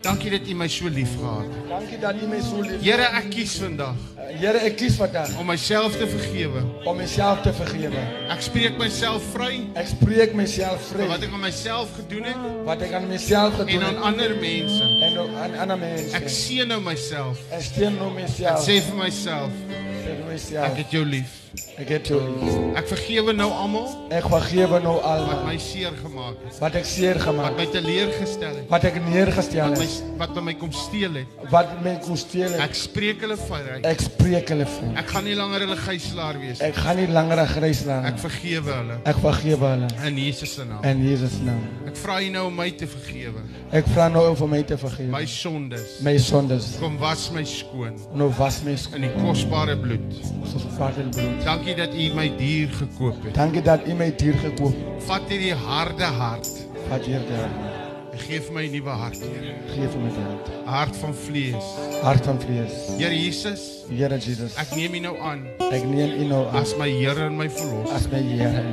Dankie dat U my so liefgehad het. Dankie dat u mij zo lief Here, ek kies vandag Here, ek kies vandag om myself te vergewe. om mezelf te vergeven. Ek spreek myself vry Ik spreek mezelf van wat ek aan myself gedoen het Wat ik aan mezelf en gedaan aan heb. ander mense. En aan andere mensen. Ek seën nou myself. En steen nou Ek mezelf. sê vir myself, Zeg ek mezelf. het jou lief. Ik heb jou lief. Ek vergewe nou almal Ik vergeef nou wat allemaal. my seer gemaak het, Wat ik zeer wat gemaakt. my teleurgestel het, Wat ik neergesteld wat my wat by my kom steel het. Wat mij kon stelen. Ek spreek hulle vryheid. Ik spreek hulle vrij. Ek gaan nie langer hulle gijslaer wees. Ik ga niet langer grijs Ek laten. vergewe hulle Ik vergeef hulle. in Jesus se naam. In Jezus naam. Ek vra U nou om my te vergewe. Ik vraag nou over mij te vergeven. My sondes. Mijn zondes. Kom was my skoon Nou was mijn in die kosbare bloed. Vader bloed. Dankie dat U my dier gekoop het. Dank je dat u mij dier gekoopt. Vat hierdie harde hart Wat hier daar. en gee vir my 'n nuwe hart, Here. Geef me dat. 'n Hart van vlees. Hart van vlees. Here Jesus, Heere Jezus. ek neem U nou aan Ik neem u nou aan. as my Here en my verlosser. Als mijn Heer.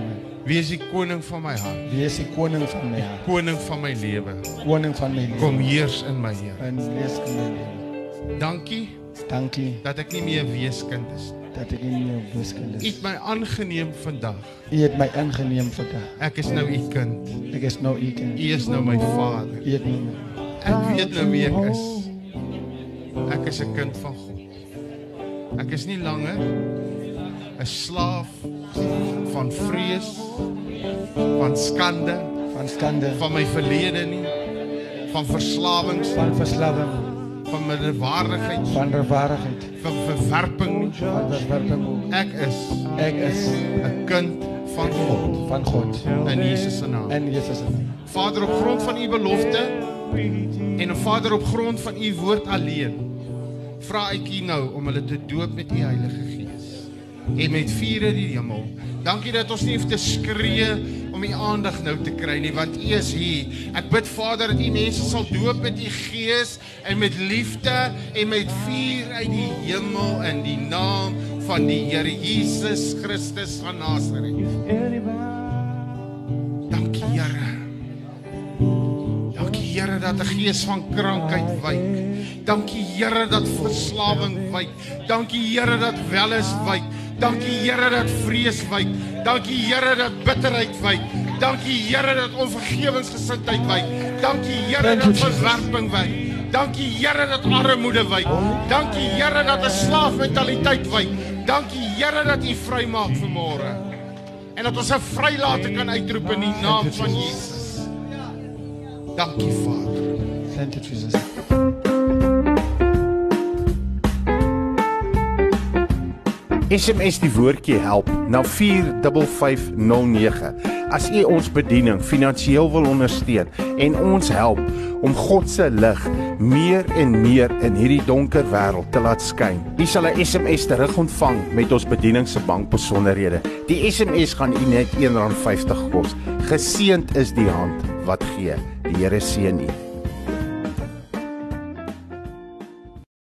Wees die koning van my hart, Wie is die koning van mijn hart? koning van my lewe. Koning van mijn Kom leven. heers in my Here. En wees in mijn leven. Dankie Dank je dat ek nie meer weeskind is. dat ik in je U wiskunde het my aangeneem vandag. U het mij aangeneem vandaag. Ek is nou U kind. Ik is nou ik. U is nou my Vader. U het nou Ek weet nou wie ek is. Ek is 'n kind van God. Ek is nie langer 'n slaaf van vrees, van skande, van skande, van my verlede nie, van verslawings, van verslawing, van minderwaardigheid, van verwaardigheid, van verwerping van verwerping. Ek is Ek is 'n kind van God van God in Jesus se naam. in Jesus se naam. Vader op grond van u belofte en Vader op grond van u woord alleen vra ek u nou om hulle te doop met u Heilige Gees en met uit die hemel. Dankie dat ons nie hoef te skree om u aandag nou te kry nie want u is hier. Ek bid Vader dat u mense sal doop met u Gees en met liefde en met vuur uit die hemel in die naam van die Here Jesus Christus van Nasaret. Dankie Here. Dankie Here dat 'n gees van krankheid wyk. Dankie Here dat verslawing wyk. Dankie Here dat welis wyk. Dankie Here dat vrees wyk. Dankie Here dat bitterheid wyk. Dankie Here dat onvergewensgesindheid wyk. Dankie Here dat verwerping wyk. Dankie Here dat armoede wyk. Dankie Here dat 'n slaafmentaliteit wyk. Dankie Here dat U vrymaak vanmôre. En dat ons 'n vrylate kan uitroep in die naam van Jesus. Dankie Vader. Thank you Jesus. SMS die woordjie help na 45509. As u ons bediening finansiëel wil ondersteun en ons help om God se lig meer en meer in hierdie donker wêreld te laat skyn. U sal 'n SMS terug ontvang met ons bediening se bankbesonderhede. Die SMS gaan u net R1.50 kos. Geseend is die hand wat gee. Die Here seën u.